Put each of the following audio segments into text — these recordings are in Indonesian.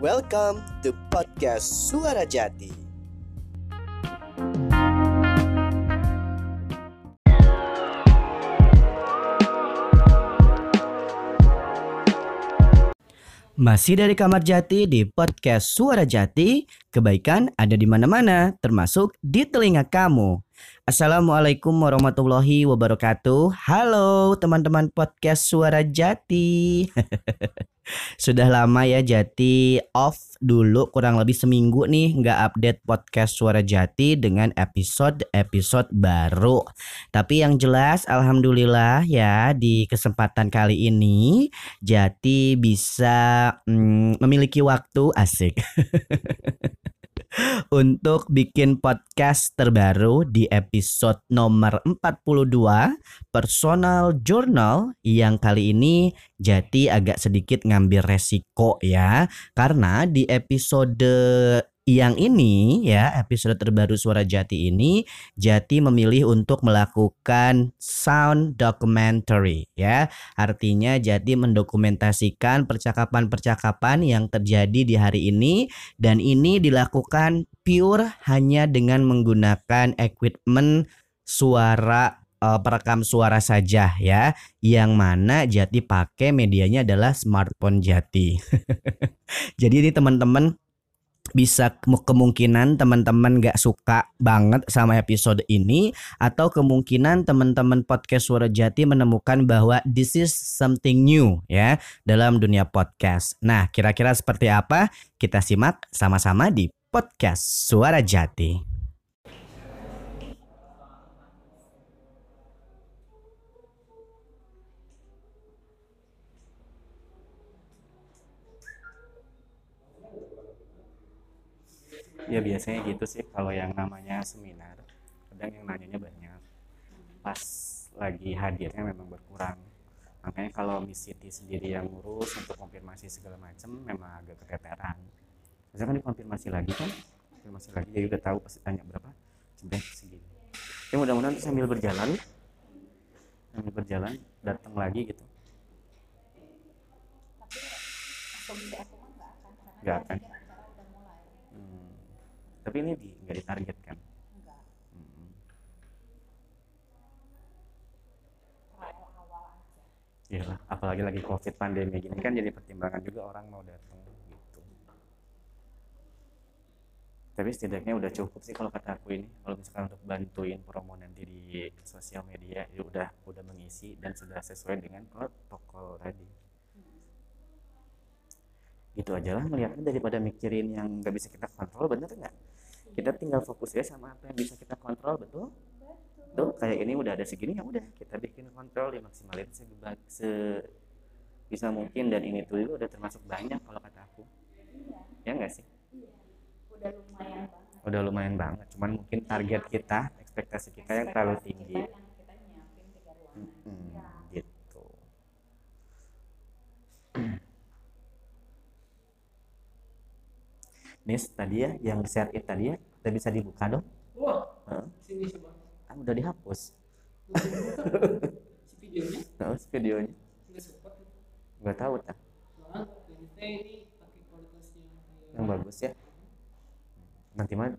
Welcome to podcast Suara Jati. Masih dari Kamar Jati di podcast Suara Jati, kebaikan ada di mana-mana, termasuk di telinga kamu. Assalamualaikum warahmatullahi wabarakatuh. Halo teman-teman podcast Suara Jati. Sudah lama ya Jati off dulu kurang lebih seminggu nih nggak update podcast Suara Jati dengan episode-episode baru. Tapi yang jelas alhamdulillah ya di kesempatan kali ini Jati bisa mm, memiliki waktu asik. untuk bikin podcast terbaru di episode nomor 42 Personal Journal yang kali ini Jati agak sedikit ngambil resiko ya. Karena di episode yang ini ya episode terbaru Suara Jati ini Jati memilih untuk melakukan sound documentary ya. Artinya Jati mendokumentasikan percakapan-percakapan yang terjadi di hari ini dan ini dilakukan pure hanya dengan menggunakan equipment suara uh, perekam suara saja ya. Yang mana Jati pakai medianya adalah smartphone Jati. Jadi ini teman-teman bisa kemungkinan teman-teman gak suka banget sama episode ini atau kemungkinan teman-teman podcast Suara Jati menemukan bahwa this is something new ya dalam dunia podcast. Nah, kira-kira seperti apa? Kita simak sama-sama di podcast Suara Jati. Ya biasanya gitu sih. Kalau yang namanya seminar kadang yang nanyanya banyak. Pas lagi hadirnya memang berkurang. Makanya kalau Miss Siti sendiri yang ngurus untuk konfirmasi segala macam memang agak keteteran. Biasanya kan dikonfirmasi lagi kan? Konfirmasi lagi jadi udah tahu pasti tanya berapa? Sudah segini. Ya mudah-mudahan sambil berjalan sambil berjalan datang lagi gitu. Nggak akan tapi ini di nggak ditargetkan enggak. Hmm. Iyalah, apalagi lagi covid pandemi gini kan jadi pertimbangan juga orang mau datang gitu. Tapi setidaknya udah cukup sih kalau kata aku ini. Kalau misalkan untuk bantuin promo nanti di sosial media ya udah udah mengisi dan sudah sesuai dengan protokol tadi. Gitu aja lah melihatnya daripada mikirin yang nggak bisa kita kontrol bener nggak kita tinggal fokus ya sama apa yang bisa kita kontrol betul? Tuh kayak ini udah ada segini ya udah kita bikin kontrol ya maksimalin se, bisa mungkin dan ini tuh udah termasuk banyak kalau kata aku. Iya. ya enggak sih? Iya. udah lumayan banget. Udah lumayan banget cuman mungkin target kita ekspektasi kita yang terlalu tinggi. hmm, Nis tadi ya yang share it tadi ya udah bisa dibuka dong. Wah huh? sini coba ah, udah dihapus. Si videonya? Nah, si videonya? Nggak sempat nggak tahu tak yang bagus ya. Nanti mah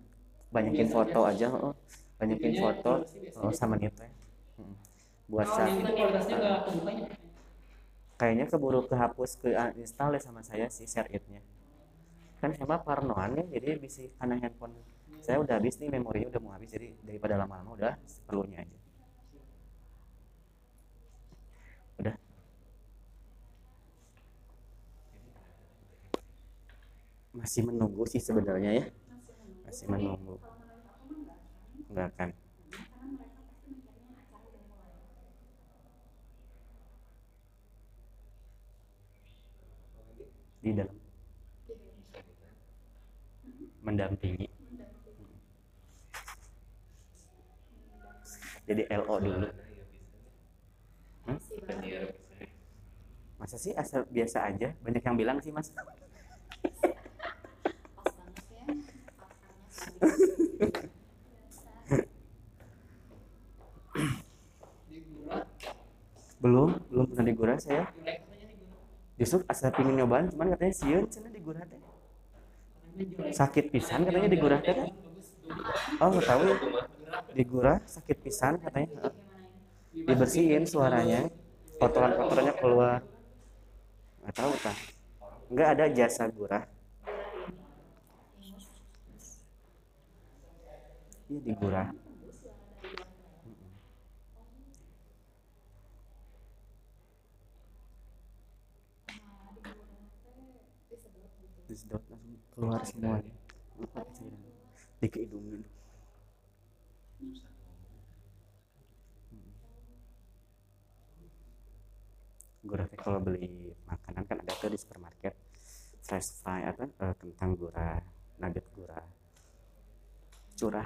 banyakin foto aja. oh. banyakin foto oh, sama teh hmm. buat oh, saat kayaknya keburu kehapus ke install ya sama saya sih share itnya kan sama parnoan ya jadi bisa karena handphone saya udah habis nih memorinya udah mau habis jadi daripada lama-lama udah seperlunya aja. Udah. Masih menunggu sih sebenarnya ya. Masih menunggu. Enggak kan di dalam mendampingi. Jadi LO dulu. Hmm? masa sih asal biasa aja? Banyak yang bilang sih mas. Belum belum pernah digurah saya. Justru asal pingin nyobain cuman katanya siun cina digurah teh sakit pisan katanya digurah teh oh tahu ya. Digurah sakit pisan katanya. Dibersihin suaranya. Kotoran-kotorannya keluar. Nggak tahu tah nggak ada jasa gurah. Iya digurah langsung keluar lupa cairan di keidungin gurah teh kalau beli makanan kan ada tuh di supermarket. Fresh fry apa eh, kentang gurah nugget gurah. Curah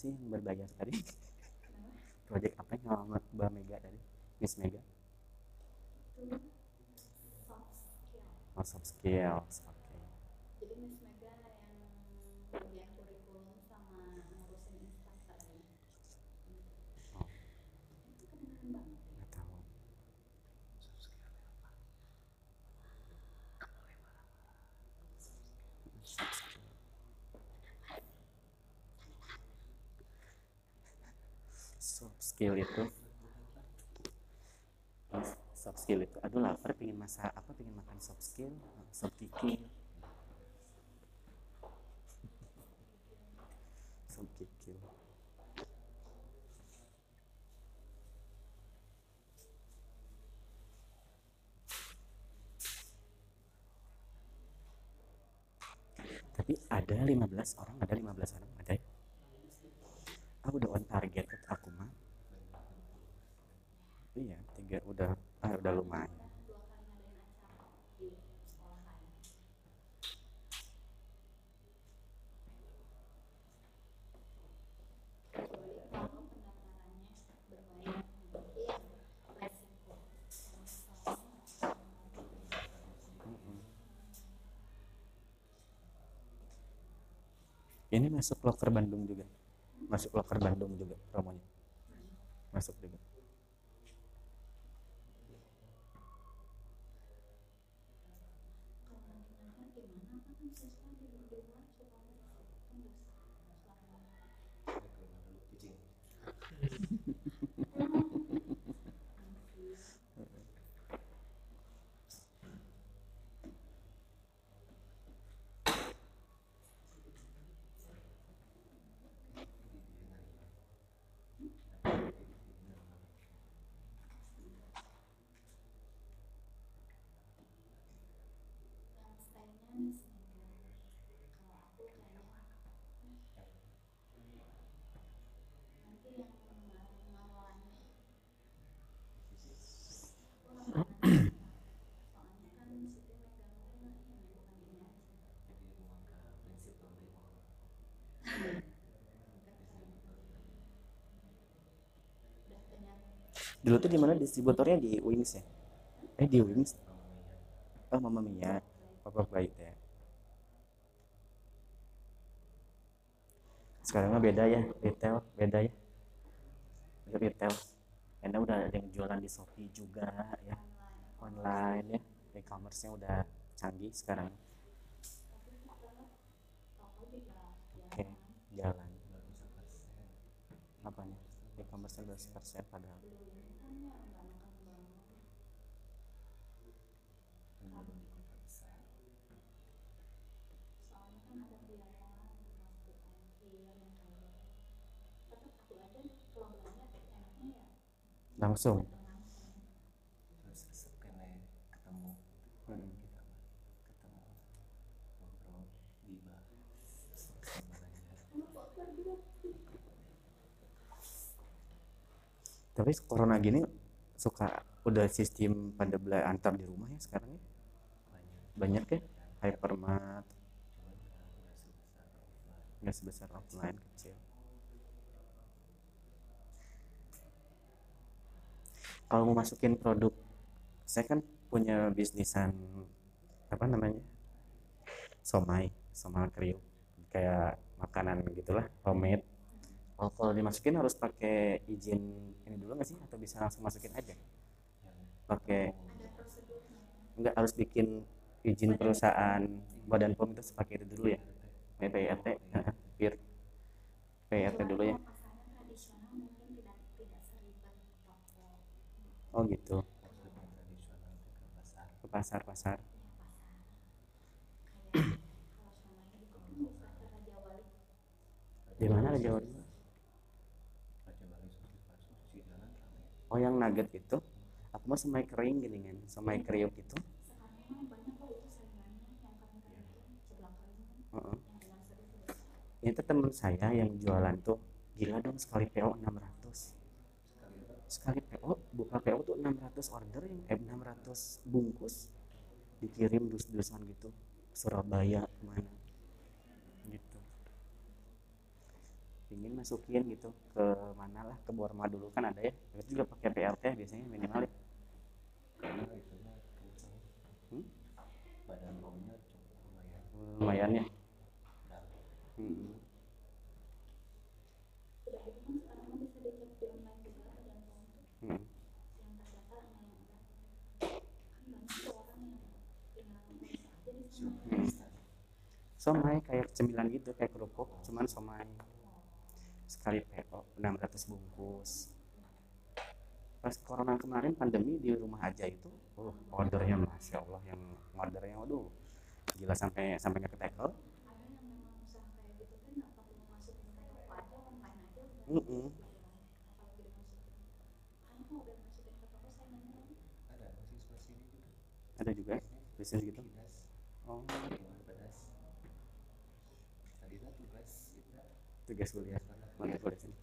sih berbayar tadi project apa yang ngalamat Mbak Mega tadi? Miss Mega? Oh soft skills oke skill itu. Soft skill itu. Aduh lapar pengen masak apa pengen makan soft skill soft kiki soft kiki tapi ada 15 orang ada 15 orang ada. Ah udah on target aku mah iya tiga udah ah udah lumayan. Ini masuk loker Bandung juga. Masuk loker Bandung juga promonya. Masuk juga dulu tuh di mana distributornya? Di Wings ya? Eh di Wings. Oh Mama Mia. Papa baik ya. Sekarang mah beda ya retail beda ya. Retail. Karena udah ada yang jualan di Shopee juga ya. Online ya. E-commerce-nya udah canggih sekarang. Oke jalan kalau belanja enaknya ya langsung langsung terus sekene ketemu Mm-mm. kita mah ketemu ngobrol gibah sama aja tapi corona gini suka udah sistem pada bela antar di rumah ya sekarang ya? Banyak banyak ya? Hypermart. Nggak sebesar offline kecil. Kalau mau masukin produk saya kan punya bisnisan apa namanya somai somai kriuk. Kayak makanan gitulah homemade oh, kalau dimasukin harus pakai izin ini dulu nggak sih? Atau bisa langsung masukin aja? Pakai nggak harus bikin izin perusahaan badan pom itu itu dulu ya? PIRT PIR PIRT dulu ya. Oh gitu. Ke pasar pasar. Kalau di mana Raja Wali Raja Wali Suci Suci Jalan ramai oh yang nugget itu aku mau semai kering gini kan semai kriuk itu. Sekarang memang banyak kok itu saingannya yang keren-keren itu sebelah kering Heeh. yang dengan serius itu teman saya yang jualan tuh gila dong sekali PO 600 sekali PO buka PO tuh 600 order yang eh 600 bungkus dikirim dus-dusan gitu. Surabaya ke mana ingin masukin gitu ke mana lah ke Borma dulu kan ada ya itu juga pakai PRT biasanya minimal ya Hmm? lumayan ya Hmm. Hmm. somai kayak cemilan gitu kayak kerupuk cuman somai sekali PO 600 bungkus. Pas corona kemarin pandemi di rumah aja itu oh ordernya masya Allah yang ordernya waduh gila sampai sampai nggak ketekel. Ada juga bisnis gitu. Oh. Tugas kuliah mantap kuliah sini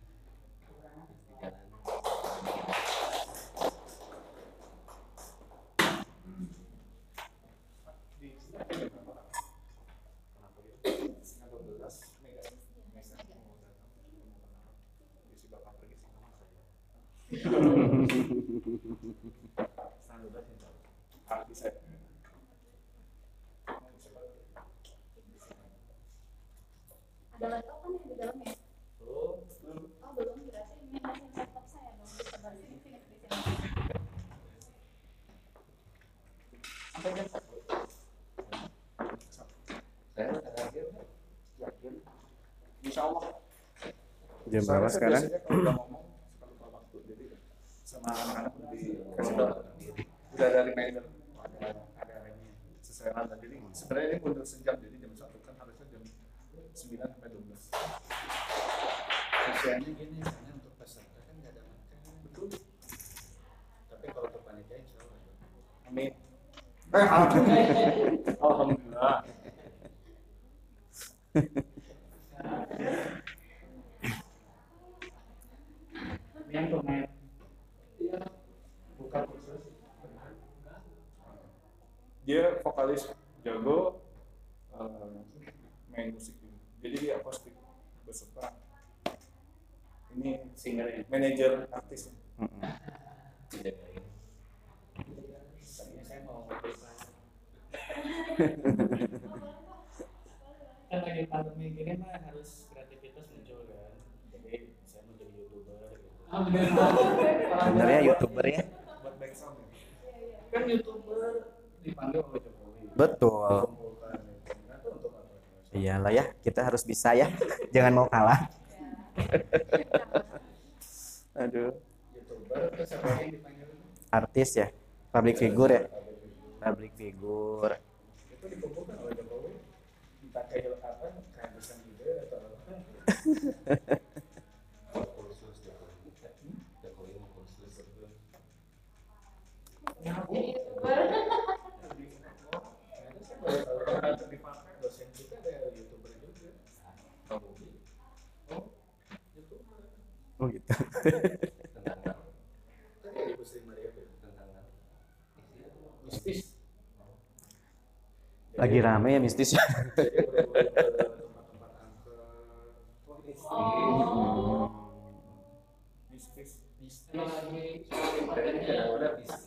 jalan ada laptop kan yang di dalamnya Insya Allah. jam Saya berapa sekarang biasanya kalau udah ngomong suka lupa waktu. Jadi sama anak-anak dikasih tahu. Udah ada reminder. Ada ada ini sesuai rata. Jadi sebenarnya ini mundur sejam. Jadi jam satu kan harusnya jam 9 sampai 12. Kasihannya gini, karena untuk peserta kan nggak ada makan. Betul. Tapi kalau untuk panitia insya Allah ada. Amin. Eh, alhamdulillah. Alhamdulillah. Yang pemain. Dia vokalis jago eh, main musik juga. Jadi dia akustik beserta ini singer ya. manajer artis. Dijagain Tadinya saya mau lagi pandemi gini mah harus bener ya youtuber ya Buat back sound ya. Kan youtuber dipanggil oleh Jokowi. betul iyalah ya kita harus bisa ya jangan mau kalah aduh artis ya public figure ya public figure Itu dikumpulkan oleh Jokowi. Entah kayak apa, kayak desain ide atau apa. Dosen kita ada youtuber juga. kamu Oh, youtuber. oh gitu tentang apa? Tadi Ibu Sri Maria bilang. tentang apa? Isinya mistis. lagi rame ya mistis ya. Wah, mistis. Mistis. Lagi Tadi ada bisnis.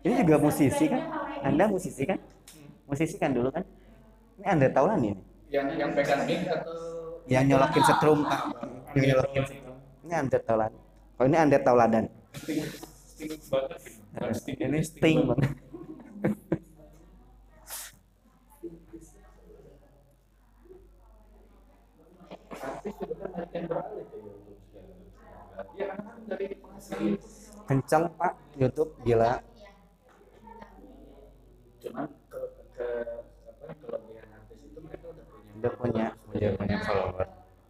Ini juga musisi kan? Anda musisi kan? Musisi kan dulu kan? Ini Anda Taulan ini. yang yang pegang mic atau Yang nyolokin setrum Pak. Yang nyolokin setrum. Ini Anda Taulan. Oh ini Anda Bukan sting Ini sting banget. artis juga kan beralih ya kan dari penghasilan Kencang Pak YouTube gila. cuman ke ke apa kelebihan artis itu mereka udah punya Udah punya. Udah punya follower.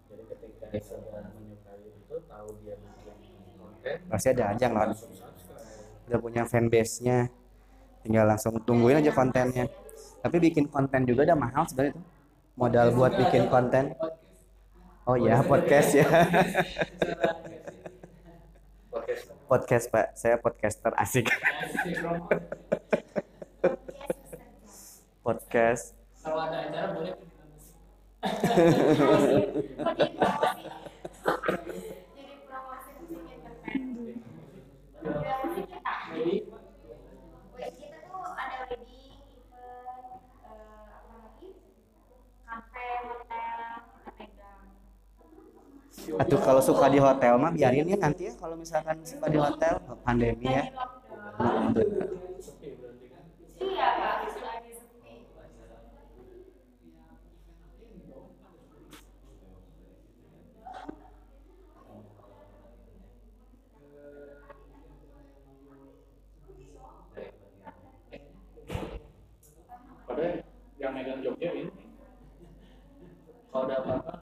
jadi ketika sudah menyukai itu tahu dia bikin konten Pasti ada aja subscribe Udah punya fanbase-nya. Tinggal langsung tungguin aja kontennya. Tapi bikin konten juga udah mahal sebenarnya itu. Modal buat bikin konten. Oh iya, podcast ya. podcast Pak. Saya podcaster asik. podcast. kalau ada acara boleh Aduh kalau suka di hotel mah biarin ya nanti ya kalau misalkan suka di hotel pandemi ya. Nah. Iya, yang megang Jogja ini kalau ada apa-apa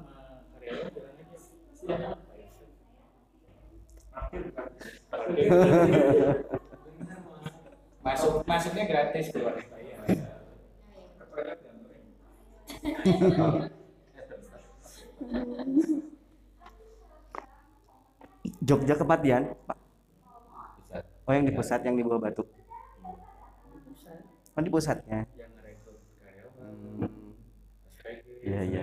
masuk masuknya gratis keluar Jogja kepatian Pak. Oh yang di pusat yang di bawah batu. Oh di pusatnya. yang Hmm, Iya, iya.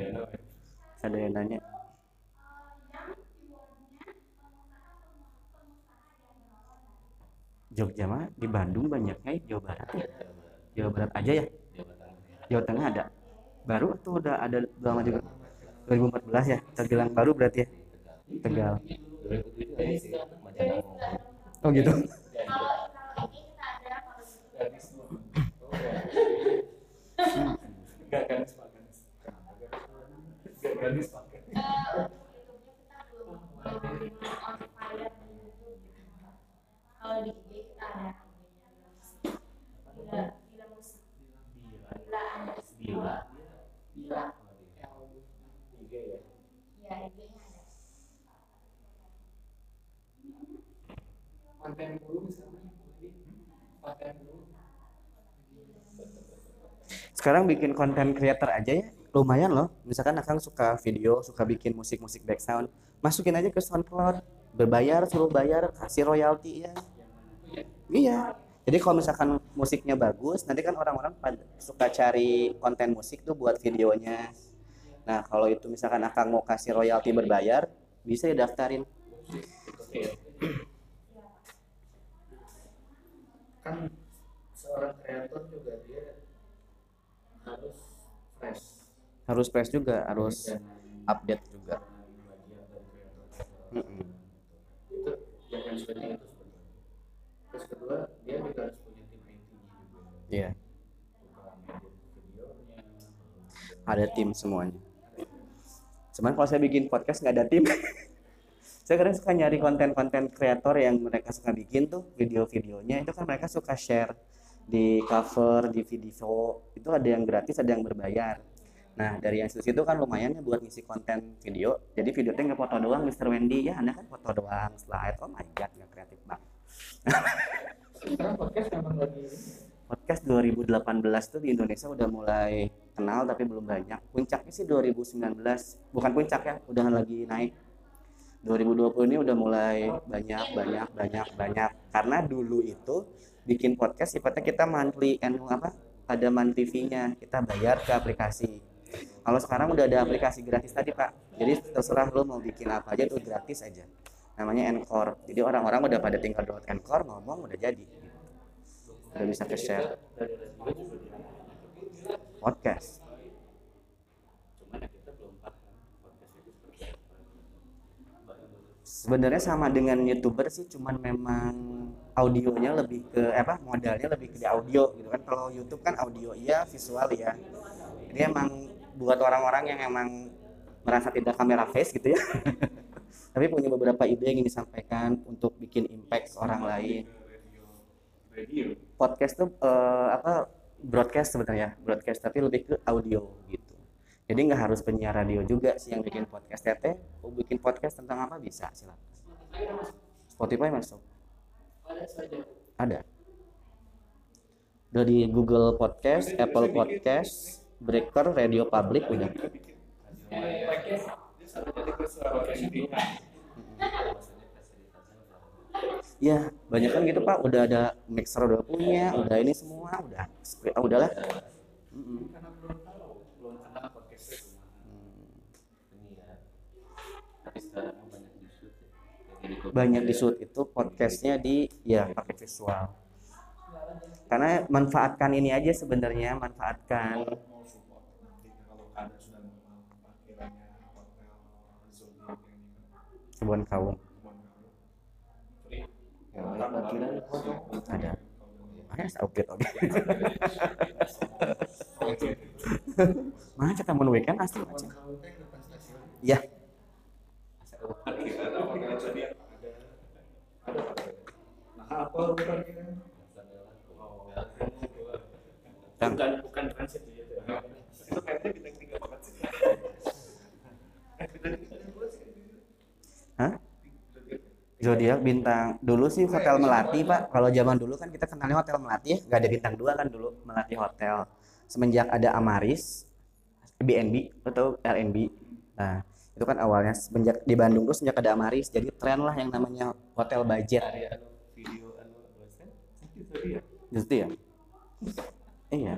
ada yang nanya. Jogja mah di Bandung banyaknya ya, Jawa Barat ya. Jawa Barat aja ya. Jawa Tengah ada. Baru tuh udah ada lama juga. 2014 ya. Terbilang baru berarti ya. Tegal. Oh gitu. Sekarang bikin konten creator aja ya lumayan loh. Misalkan akang suka video suka bikin musik-musik background masukin aja ke SoundCloud. Berbayar suruh bayar kasih royalti ya. Iya. Jadi kalau misalkan musiknya bagus nanti kan orang-orang suka cari konten musik tuh buat videonya. Nah kalau itu misalkan akang mau kasih royalti berbayar bisa ya daftarin kan seorang kreator juga dia harus fresh. Harus fresh juga harus Jangan update juga. Mm-mm. itu yang yang penting itu sebetulnya terus kedua dia juga harus punya tim IT juga. Iya. Ada tim semuanya. Cuman kalau saya bikin podcast nggak ada tim. Saya kadang suka nyari konten-konten kreator yang mereka suka bikin tuh video-videonya. Itu kan mereka suka share di cover di video itu ada yang gratis ada yang berbayar. Nah dari yang situ kan lumayan ya buat ngisi konten video. Jadi videonya nggak foto doang Mr. Wendy. Ya anda kan foto doang slide. Oh my god nggak kreatif banget. Podcast 2018 tuh di Indonesia udah mulai kenal tapi belum banyak. Puncaknya sih 2019 bukan puncak ya udah lagi naik. 2020 ini udah mulai banyak banyak banyak banyak. Karena dulu itu bikin podcast sifatnya kita monthly annual apa ada monthly fee-nya. Kita bayar ke aplikasi. Kalau sekarang udah ada aplikasi gratis tadi pak. Jadi terserah lo mau bikin apa aja tuh gratis aja. Namanya Encore. Jadi orang-orang udah pada tinggal download Encore ngomong udah jadi. Udah bisa ke share podcast sebenarnya sama dengan youtuber sih cuman memang audionya lebih ke apa modalnya lebih ke di audio gitu kan. Kalau YouTube kan audio iya visual ya jadi emang buat orang-orang yang emang merasa tidak kamera face gitu ya. Tapi punya beberapa ide yang ingin disampaikan untuk bikin impact orang lain. Podcast tuh eh, apa broadcast sebenarnya broadcast tapi lebih ke audio gitu jadi nggak harus penyiar radio juga sih yang bikin podcast. Tete mau bikin podcast tentang apa? Bisa silakan. Spotify masuk. Ada udah di Google Podcast Apple Podcast Breaker Radio Public udah. Ya banyak kan gitu pak. Udah ada mixer udah punya udah ini semua udah. Ah, udahlah. Karena belum tahu belum kenal podcast itu ini ya tapi sekarang banyak di shoot ya Jadi di banyak di shoot itu podcastnya di ya pakai visual. Karena manfaatkan ini aja sebenarnya manfaatkan. Support nanti kalau ada sudah memang akhirnya hotel zodiac yang kebun kaum ada kita mau weekend asli macam ya nah apa Kang. bukan bukan transit ya itu kayaknya bintang tiga banget sih Hah? zodiak bintang dulu sih hotel melati pak kalau zaman dulu kan kita kenalnya hotel melati ya nggak ada bintang dua kan dulu melati hotel semenjak ada amaris BNB atau RNB nah itu kan awalnya semenjak di Bandung tuh sejak ada amaris jadi tren lah yang namanya hotel budget. Anu video anu itu gitu ya. Iya.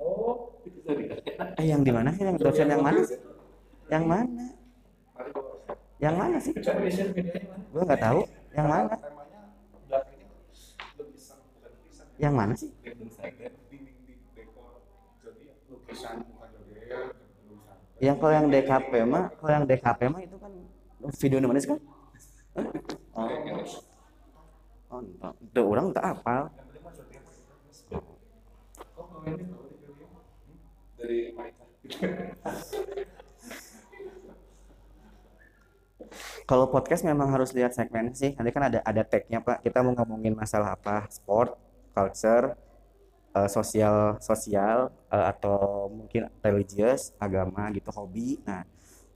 Oh itu tadi eh yang di mana? Sih yang dosen yang mana? sih? Yang mana? Yang mana sih? Coba di share videonya mana? gua nggak tahu. Yang mana? Yang mana sih? Lukisan yang kalau yang DKP mah kalau yang DKP mah itu kan video mana sih kan oh oh orang tak apa kalau podcast memang harus lihat segmen sih. Nanti kan ada ada tagnya pak. Kita mau ngomongin masalah apa? Sport culture eh, sosial sosial eh, atau mungkin religius agama gitu hobi. Nah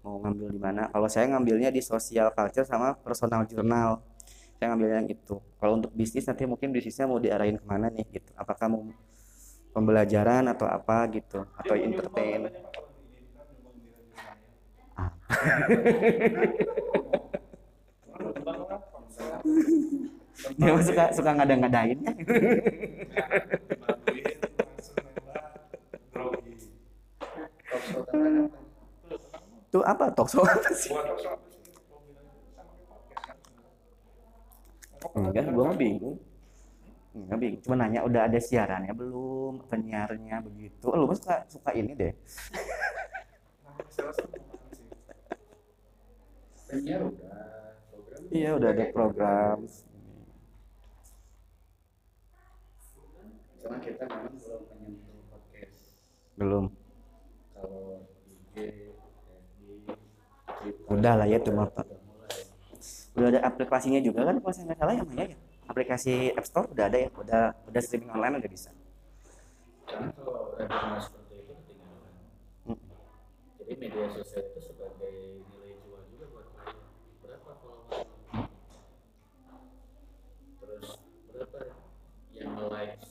mau ngambil di mana? Kalau saya ngambilnya di sosial culture sama personal journal. Saya ngambilnya yang itu. Kalau untuk bisnis nanti mungkin bisnisnya mau diarahin ke mana nih gitu. Apakah mau pembelajaran atau apa gitu. Atau entertain. Ah. dia suka suka ngada-ngadain. Ya tuh apa? Talk show apa sih? Enggak gua mah bingung. Enggak bingung. Cuma nanya udah ada siarannya belum? Penyiarnya begitu? Lu mah suka suka ini deh. Penyiar udah iya udah ada program cuma kita memang belum menyentuh podcast. Belum. Kalau IG Twitter udah lah ya itu mah pak. udah ada aplikasinya juga kan kalau saya nggak salah ya Maya ya? Aplikasi App Store udah ada ya? Udah udah streaming online udah bisa? Karena kalau webinar seperti itu ketinggalan. Mm. jadi media sosial itu sebagai nilai jual juga buat klien berapa follower? Terus engagement rate-nya Pak kamu udah boleh udah jadi official centang biru itu tujuh puluh juta orang bisa bayar tuh ame supaya jadi official tapi minimal followersnya harus berapa ada yang jual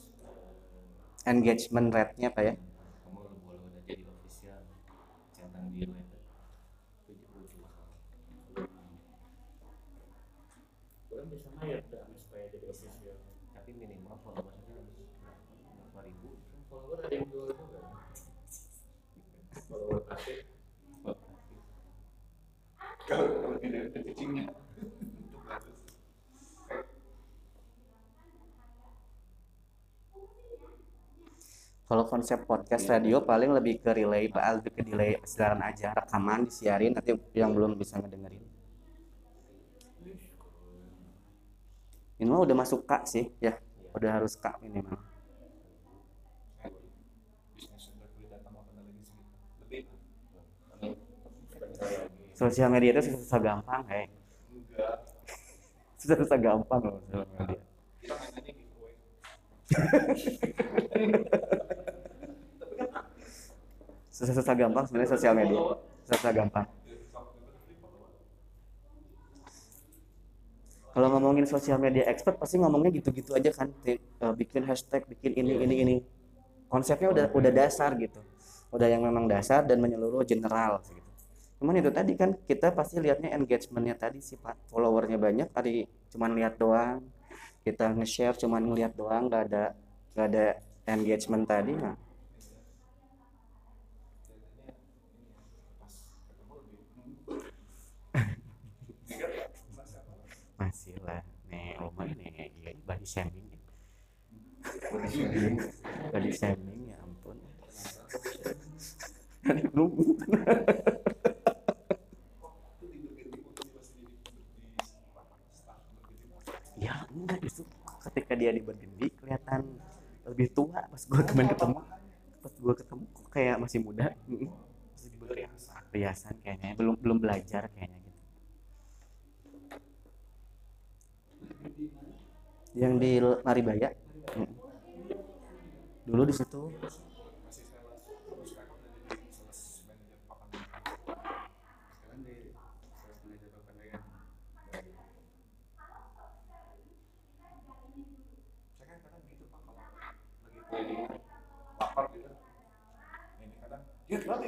juga. Follower pasif Kalau kalau tidak ada cacingnya. Kalau konsep podcast radio paling lebih ke relay, Pak, lebih ke delay siaran aja, rekaman disiarin nanti yang belum bisa ngedengerin. Ini mah udah masuk kak sih, ya, udah harus kak. Lebih. Sosial media itu susah gampang, hei. Enggak. Susah-susah gampang loh sosial media. Susah-susah gampang sebenarnya sosial media. Susah-susah gampang. Kalau ngomongin sosial media expert pasti ngomongnya gitu-gitu aja kan, eh, bikin hashtag, bikin ini ini ini. Konsepnya udah udah dasar gitu, udah yang memang dasar dan menyeluruh general gitu. Cuman itu tadi kan kita pasti lihatnya engagementnya tadi sih Pak, followernya banyak, tadi cuman lihat doang, kita nge-share cuman ngeliat doang, nggak ada nggak ada engagement tadi. Nah, masih lah, nih lumayan nih, iya body shaming, body shaming ya ampun. belum ya enggak justru ketika dia di bergendi kelihatan lebih tua pas gue kemarin ketemu. pas gue ketemu kok kayak masih muda. Masih di perhiasan perhiasan kayaknya. Belum belum belajar kayaknya gitu. Yang di Maribaya? Dulu di situ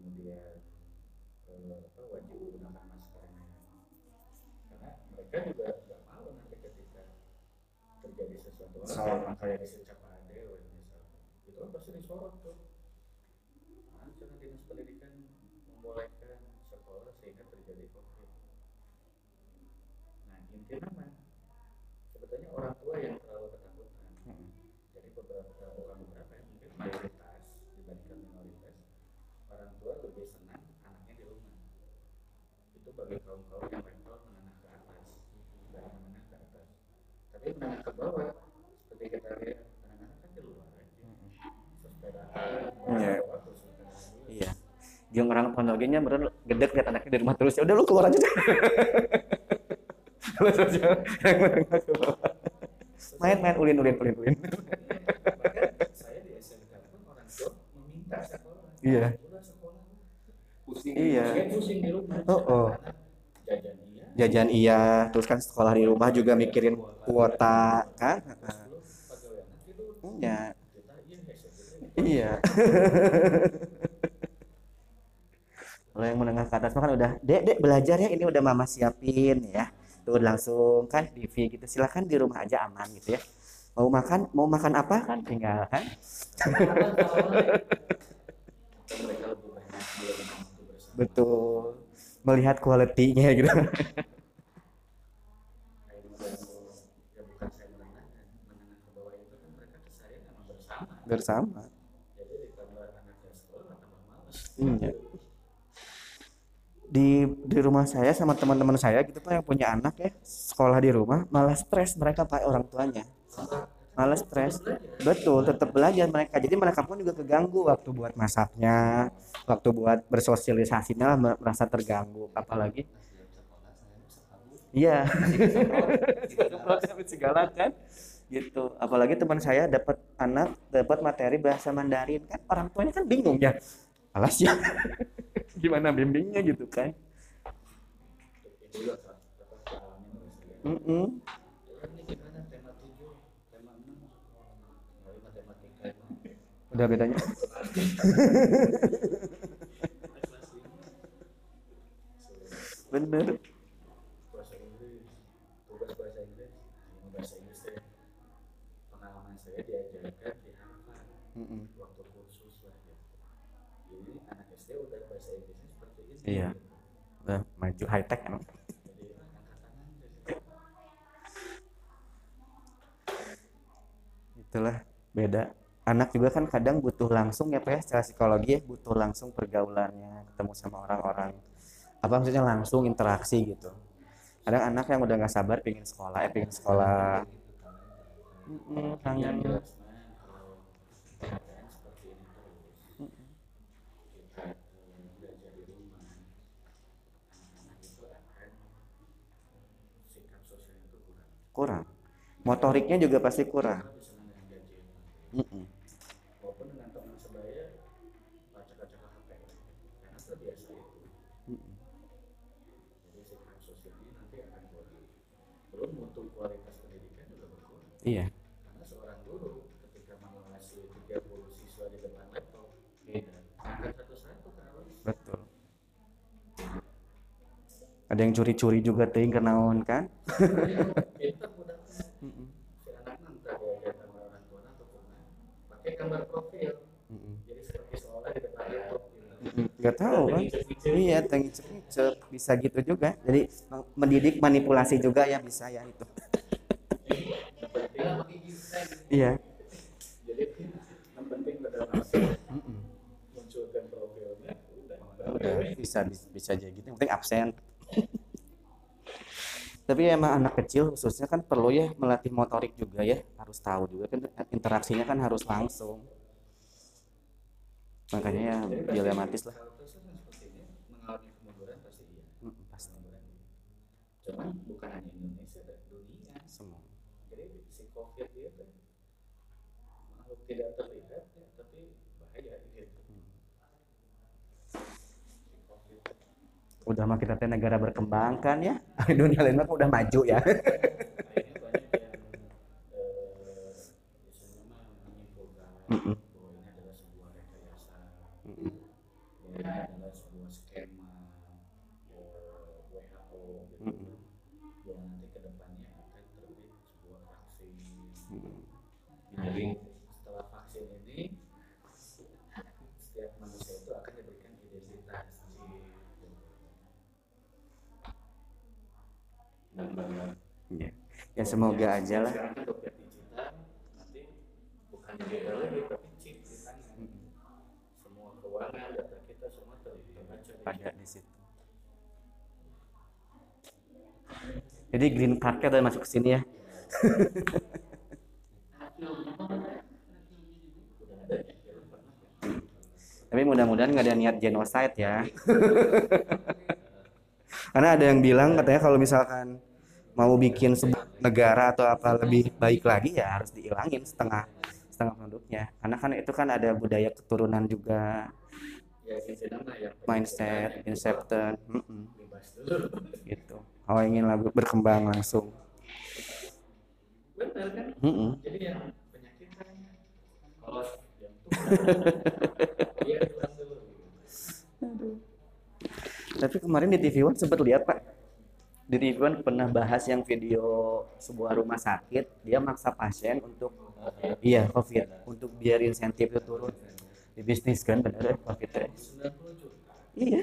kemudian eh, apa wajib menggunakan maskernya karena mereka juga nggak mau nanti ketika terjadi sesuatu Salah. kayak kayak di Secapade wah, misalnya itu kan pasti disorot tuh Ancana dinas pendidikan membolehkan sekolah sehingga terjadi covid nah inti nama sebetulnya orang tua yang terlalu ketakutan jadi beberapa bukan beberapa ya mungkin mayoritas dibandingkan minoritas orang tua lebih senang anaknya di rumah itu bagi kaum kaum yang level menengah ke atas dari menengah ke atas tapi menengah ke bawah seperti kita lihat anak-anak kan di luar aja sepedaan Iya. iya orang pondoknya bener gedek lihat anaknya di rumah terus ya udah lu keluar aja deh Lu sosial yang menengah ke bawah. main main ulin ulin ulin ulin saya di SMK pun orang tua meminta sekolah Iya. Pusing. Iya. Pusing di rumah. Oh, oh. Jajan. Jajan iya, terus kan sekolah di rumah juga mikirin kuota kan? Iya. iya. Kalau yang menengah ke atas kan udah, dek, dek belajar ya, ini udah mama siapin ya. Tuh langsung kan TV gitu, silakan di rumah aja aman gitu ya. Mau makan, mau makan apa kan tinggal kan? Betul. Melihat kualitinya gitu. Ya bersama. Males. Iya. Di di rumah saya sama teman-teman saya gitu pak yang punya anak ya sekolah di rumah malah stres mereka pak orang tuanya malah stres. Betul tetap belajar mereka. Jadi mereka pun juga keganggu waktu buat masaknya waktu buat bersosialisasinya lah merasa terganggu. Apalagi iya. Segala kan? Gitu. Apalagi teman saya dapat anak dapat materi bahasa Mandarin. Kan orang tuanya kan bingung ya. Alas ya. Gimana bimbingnya gitu kan? Juga apa soalnya nulis dia. Mm-mm. Ini gimana tema 7, tema 6, dari matematika emang. Udah bedanya bener bahasa Inggris tugas bahasa Inggris ini bahasa Inggris teh pengalaman saya diajarkan di Harvard Mm-mm. waktu kursus lah ya jadi anak SD udah bahasa Inggrisnya seperti ini Iya. udah maju high tech emang ah, itulah beda anak juga kan kadang butuh langsung ya pak ya secara psikologi ya butuh langsung pergaulannya ketemu sama orang-orang. Apa maksudnya langsung interaksi gitu. Kadang anak yang udah nggak sabar pengen sekolah eh pengen sekolah. Mm-mm, yang kangen jelas. Mah kalau keadaan seperti ini iya. Karena seorang guru ketika mengawasi 30 siswa di depan laptop beda angkat satu-satu kalau betul. Ada yang curi-curi juga ting kenaon kan? Pintar budak si anak nanti diajar sama orang tua atau kumaha pakai gambar profil. Mm-mm. jadi seperti seolah di depan laptop gitu. Mm-mm. nggak tahu kan iya tengicep ngicep bisa gitu juga. Jadi mendidik manipulasi juga ya bisa ya itu iya. Jadi yang penting Mm-mm. munculkan udah. Udah bisa bisa jadi gitu. Yang penting absen. Tapi emang anak kecil khususnya kan perlu ya melatih motorik juga ya. Harus tahu juga kan interaksinya kan harus langsung. Makanya ya dilematis lah. mengalami kemunduran pasti iya. Pasti. Cuman bukan hanya Indonesia dan dunia semua jadi si covid itu makhluk tidak terlihat ya tapi bahaya gitu udah mah kita teh negara berkembang kan ya dunia lain mah udah maju ya akhirnya banyak yang biasanya mah menyimpulkan Mm-mm. bahwa ini adalah sebuah rekayasa Mm-mm. bahwa ini adalah sebuah skema WHO gitu Mm-mm. bahwa nanti ke depannya akan terbit sebuah vaksin Mm-mm. jadi ya semoga aja lah. Kan bukan lagi tapi semua keuangan data kita semua terbaca di pada di situ. Jadi green cardnya udah masuk ke sini ya. Tapi mudah-mudahan nggak ada niat genocide ya. Karena ada yang bilang katanya kalau misalkan mau bikin sebuah negara atau apa lebih baik lagi ya harus dihilangin setengah setengah produknya. Karena kan itu kan ada budaya keturunan juga. Ya ya. Mindset inception bebas dulu gitu. Kalau ingin lagu berkembang langsung. Benar kan? Mm-mm. jadi yang penyakit kan kalau jantung iya pulang dulu. Tapi kemarin di TV One sempat lihat pak di TV One pernah bahas yang video sebuah rumah sakit dia maksa pasien untuk iya covid untuk biar insentif itu turun. Di bisnis kan bener ya covid teh. 90 juta iya.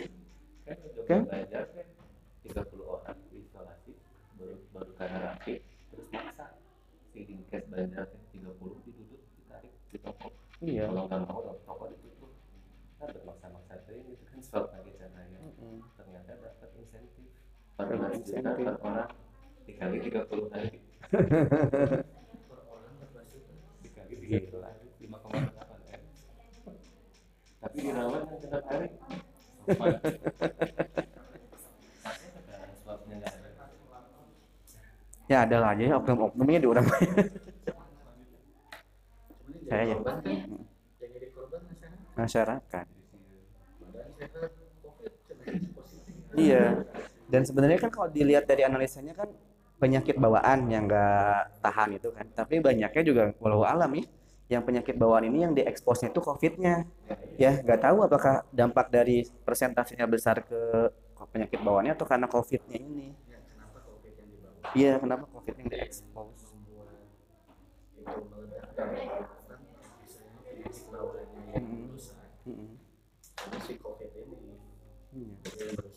Kan? Belajar kan 30 orang isolasi baru baru karena rapid terus maksa. Si dinkes belajar kan 30 diduduk ditarik di toko iya. Kalau nggak mau toko ditutup. Kan bermaksa-maksa teh itu kan swab lagi caranya 14 juta Insentif. per orang dikali 30 hari per orang 14 juta dikali 30 hari 5,8 kan tapi dirawat setiap hari ya ada lah aja ya oknum-oknumnya di orang Saya ya. korban yang jadi korban masyarakat Iya. Dan sebenarnya kan kalau dilihat dari analisanya kan penyakit bawaan yang nggak tahan itu kan. Tapi banyaknya juga walau alam ya. Yang penyakit bawaan ini yang dieksposnya itu COVID-nya. Ya, nggak tahu apakah dampak dari persentasenya besar ke penyakit bawaannya atau karena COVID-nya ini. ya kenapa covid yang dibawa Iya, kenapa COVID yang diekspos? Mm-mm. ada si covid ini Iya.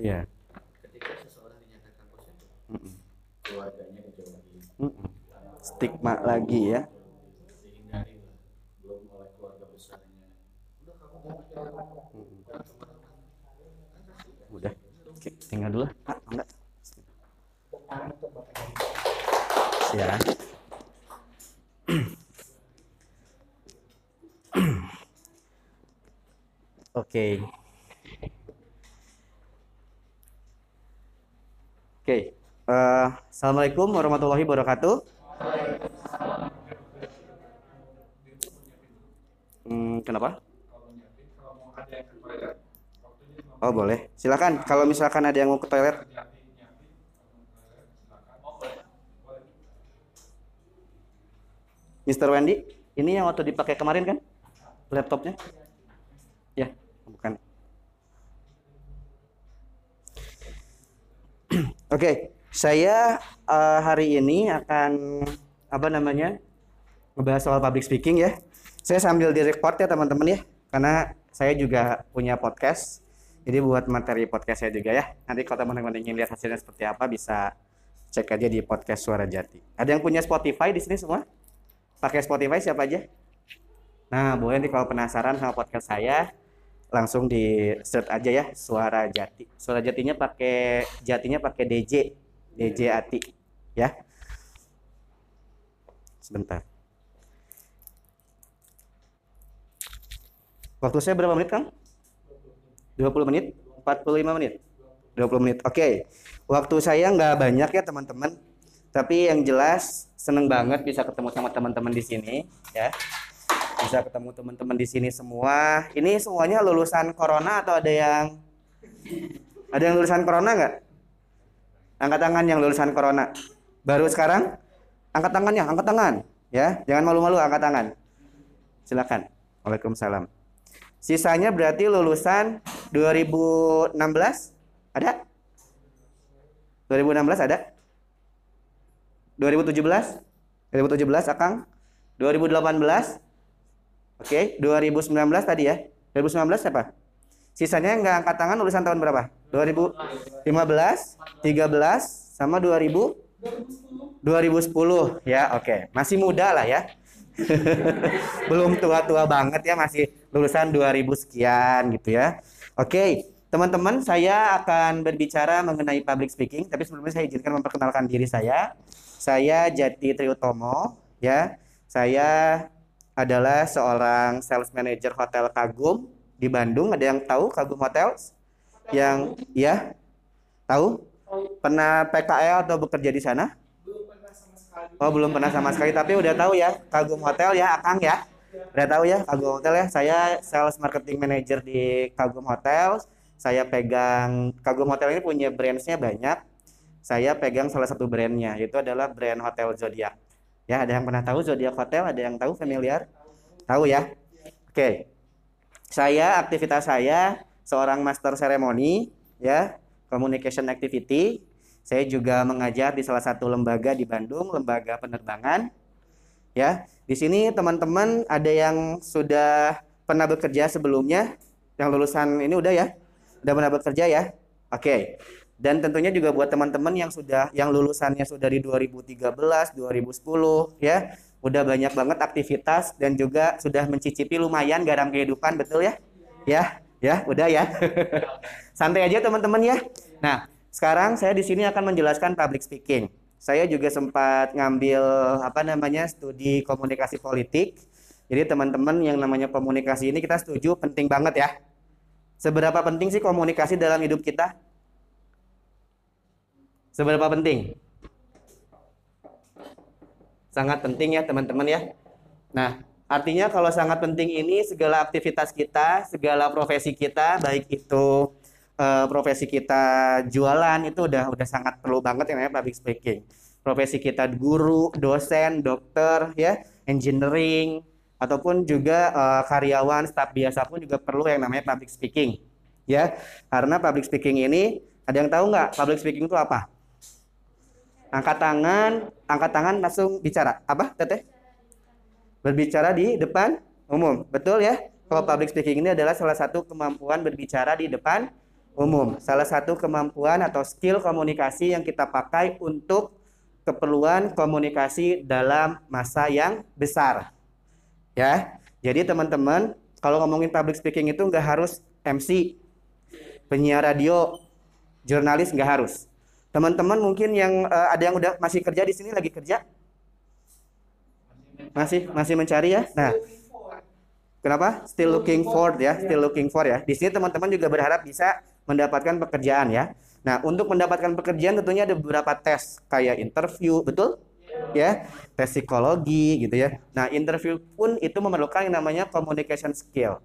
Iya. ketika seseorang dinyatakan positif Mm-mm. keluarganya dijauhi Mm-mm. Stigma lagi ya. dihindari lah belum oleh keluarga besarnya udah kamu mau. Oke, tinggal dulu. Pak, enggak. Ya. Oke. Oke. Eh, Assalamualaikum warahmatullahi wabarakatuh. Hmm, kenapa? Oh boleh, silakan. Kalau misalkan ada yang mau ke toilet, Mr. Wendy, ini yang waktu dipakai kemarin kan? Laptopnya? Ya, bukan. Oke, saya eh, hari ini akan apa namanya ngebahas soal public speaking ya. Saya sambil direcord ya teman-teman ya, karena saya juga punya podcast. Jadi buat materi podcast saya juga ya. Nanti kalau teman-teman ingin lihat hasilnya seperti apa bisa cek aja di podcast Suara Jati. Ada yang punya Spotify di sini semua? Pakai Spotify siapa aja? Nah, boleh nih kalau penasaran sama podcast saya, langsung di search aja ya Suara Jati. Suara Jatinya pakai jatinya pakai DJ, DJ Ati ya. Sebentar. Waktu saya berapa menit, Kang? 20 menit? 45 menit? 20 menit. Oke. Waktu saya nggak banyak ya, teman-teman. Tapi yang jelas seneng banget bisa ketemu sama teman-teman di sini, ya. Bisa ketemu teman-teman di sini semua. Ini semuanya lulusan corona atau ada yang ada yang lulusan corona nggak? Angkat tangan yang lulusan corona. Baru sekarang? Angkat tangannya, angkat tangan. Ya, jangan malu-malu, angkat tangan. Silakan. Waalaikumsalam. Sisanya berarti lulusan 2016 ada? 2016 ada? 2017? 2017 Akang? 2018? Oke, 2019 tadi ya. 2019 siapa? Sisanya yang nggak angkat tangan lulusan tahun berapa? 2015, 13, sama 2016. 2010 ya, oke. Masih muda lah ya. Belum tua-tua banget ya, masih lulusan 2000 sekian gitu ya. Oke, teman-teman, saya akan berbicara mengenai public speaking, tapi sebelumnya saya izinkan memperkenalkan diri saya. Saya Jati Triutomo ya. Saya adalah seorang sales manager hotel Kagum di Bandung. Ada yang tahu Kagum Hotels? Yang ya? Tahu? Pernah PKL atau bekerja di sana? Oh belum pernah sama sekali tapi udah tahu ya Kagum Hotel ya Akang ya udah tahu ya Kagum Hotel ya saya sales marketing manager di Kagum Hotel saya pegang Kagum Hotel ini punya brandsnya banyak saya pegang salah satu brandnya itu adalah brand Hotel Zodiac ya ada yang pernah tahu Zodiac Hotel ada yang tahu familiar tahu ya oke saya aktivitas saya seorang master seremoni ya communication activity saya juga mengajar di salah satu lembaga di Bandung, lembaga penerbangan. Ya, di sini teman-teman ada yang sudah pernah bekerja sebelumnya, yang lulusan ini udah ya, udah pernah bekerja ya. Oke. Dan tentunya juga buat teman-teman yang sudah yang lulusannya sudah di 2013, 2010 ya, udah banyak banget aktivitas dan juga sudah mencicipi lumayan garam kehidupan, betul ya? Ya, ya, udah ya. Santai aja teman-teman ya. Nah, sekarang saya di sini akan menjelaskan public speaking. Saya juga sempat ngambil apa namanya studi komunikasi politik. Jadi teman-teman yang namanya komunikasi ini kita setuju penting banget ya. Seberapa penting sih komunikasi dalam hidup kita? Seberapa penting? Sangat penting ya teman-teman ya. Nah, artinya kalau sangat penting ini segala aktivitas kita, segala profesi kita, baik itu uh, profesi kita jualan itu udah udah sangat perlu banget yang namanya public speaking. Profesi kita guru, dosen, dokter, ya, engineering, ataupun juga uh, karyawan, staf biasa pun juga perlu yang namanya public speaking, ya. Karena public speaking ini ada yang tahu nggak public speaking itu apa? Angkat tangan, angkat tangan langsung bicara. Apa, Teteh? Berbicara di depan umum, betul ya? Kalau public speaking ini adalah salah satu kemampuan berbicara di depan umum. Salah satu kemampuan atau skill komunikasi yang kita pakai untuk keperluan komunikasi dalam masa yang besar. Ya, jadi teman-teman, kalau ngomongin public speaking itu nggak harus MC, penyiar radio, jurnalis nggak harus. Teman-teman mungkin yang uh, ada yang udah masih kerja di sini lagi kerja, masih masih mencari ya. Nah, kenapa? Still looking for ya, still looking for ya. Di sini teman-teman juga berharap bisa mendapatkan pekerjaan ya. Nah, untuk mendapatkan pekerjaan tentunya ada beberapa tes kayak interview, betul? Ya, tes psikologi gitu ya. Nah, interview pun itu memerlukan yang namanya communication skill.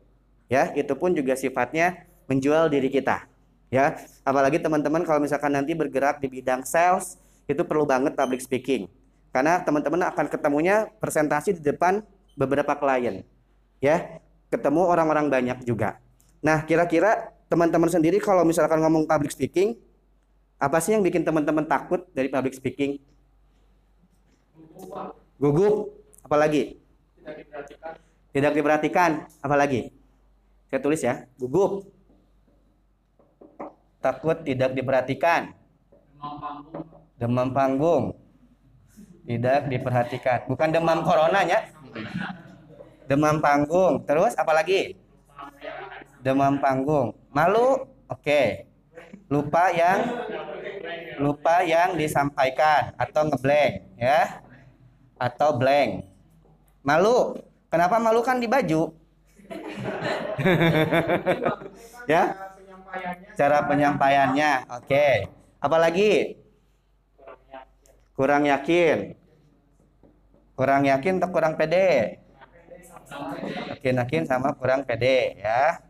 Ya, itu pun juga sifatnya menjual diri kita. Ya, apalagi teman-teman kalau misalkan nanti bergerak di bidang sales, itu perlu banget public speaking. Karena teman-teman akan ketemunya presentasi di depan beberapa klien. Ya, ketemu orang-orang banyak juga. Nah, kira-kira teman-teman sendiri kalau misalkan ngomong public speaking, apa sih yang bikin teman-teman takut dari public speaking? Gugup, apalagi? Tidak diperhatikan. Tidak diperhatikan, apalagi? Saya tulis ya, gugup. Takut tidak diperhatikan. Demam panggung. Tidak diperhatikan. Bukan demam coronanya. Demam panggung. Terus apalagi? Demam panggung. Malu? Oke. Lupa yang lupa yang disampaikan atau ngeblank ya. Atau blank. Malu. Kenapa malu kan di baju? ya? Cara penyampaiannya. Oke. Apalagi? Kurang yakin. Kurang yakin atau kurang pede? Yakin-yakin sama kurang pede ya.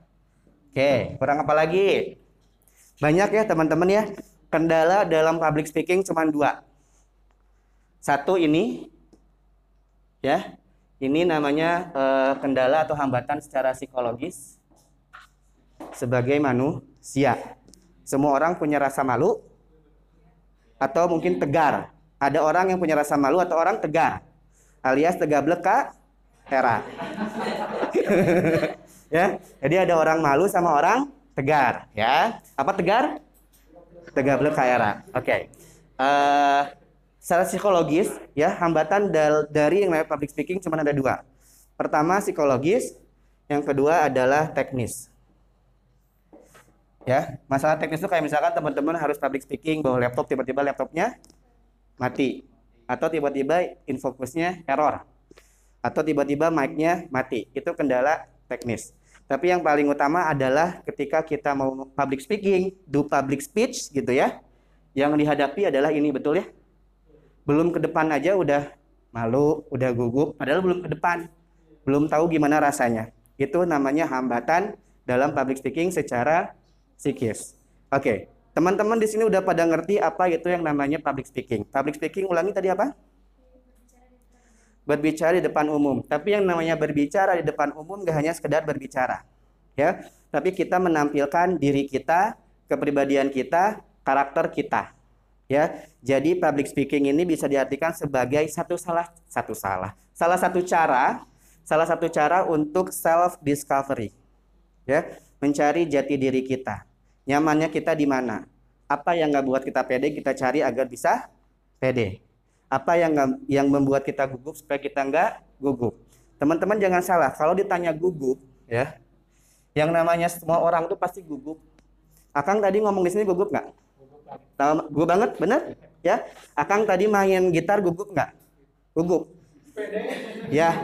Oke, kurang apa lagi? Banyak ya teman-teman ya. Kendala dalam public speaking cuma dua. Satu ini, ya, ini namanya eh, kendala atau hambatan secara psikologis sebagai manusia. Semua orang punya rasa malu atau mungkin tegar. Ada orang yang punya rasa malu atau orang tegar, alias tegablek kak era. ya, jadi ada orang malu sama orang tegar, ya. Apa tegar? Tegablek kak era. Oke. Eh, secara psikologis ya hambatan dal- dari yang namanya public speaking cuma ada dua. Pertama psikologis, yang kedua adalah teknis. Ya, masalah teknis itu kayak misalkan teman-teman harus public speaking bawa laptop tiba-tiba laptopnya mati atau tiba-tiba infokusnya error atau tiba-tiba mic-nya mati. Itu kendala teknis. Tapi yang paling utama adalah ketika kita mau public speaking, do public speech gitu ya. Yang dihadapi adalah ini betul ya? Belum ke depan aja udah malu, udah gugup, padahal belum ke depan. Belum tahu gimana rasanya. Itu namanya hambatan dalam public speaking secara psikis. Oke, teman-teman di sini udah pada ngerti apa itu yang namanya public speaking. Public speaking ulangi tadi apa? berbicara di depan umum. Tapi yang namanya berbicara di depan umum gak hanya sekedar berbicara, ya. Tapi kita menampilkan diri kita, kepribadian kita, karakter kita, ya. Jadi public speaking ini bisa diartikan sebagai satu salah satu salah, salah satu cara, salah satu cara untuk self discovery, ya, mencari jati diri kita. Nyamannya kita di mana? Apa yang nggak buat kita pede kita cari agar bisa pede apa yang nggak- yang membuat kita gugup supaya kita nggak gugup. Teman-teman jangan salah, kalau ditanya gugup, ya, yang namanya semua orang tuh pasti gugup. Akang tadi ngomong di sini gugup nggak? Gugup banget, bener? Ya, Akang tadi main gitar gugup nggak? Gugup. Ya,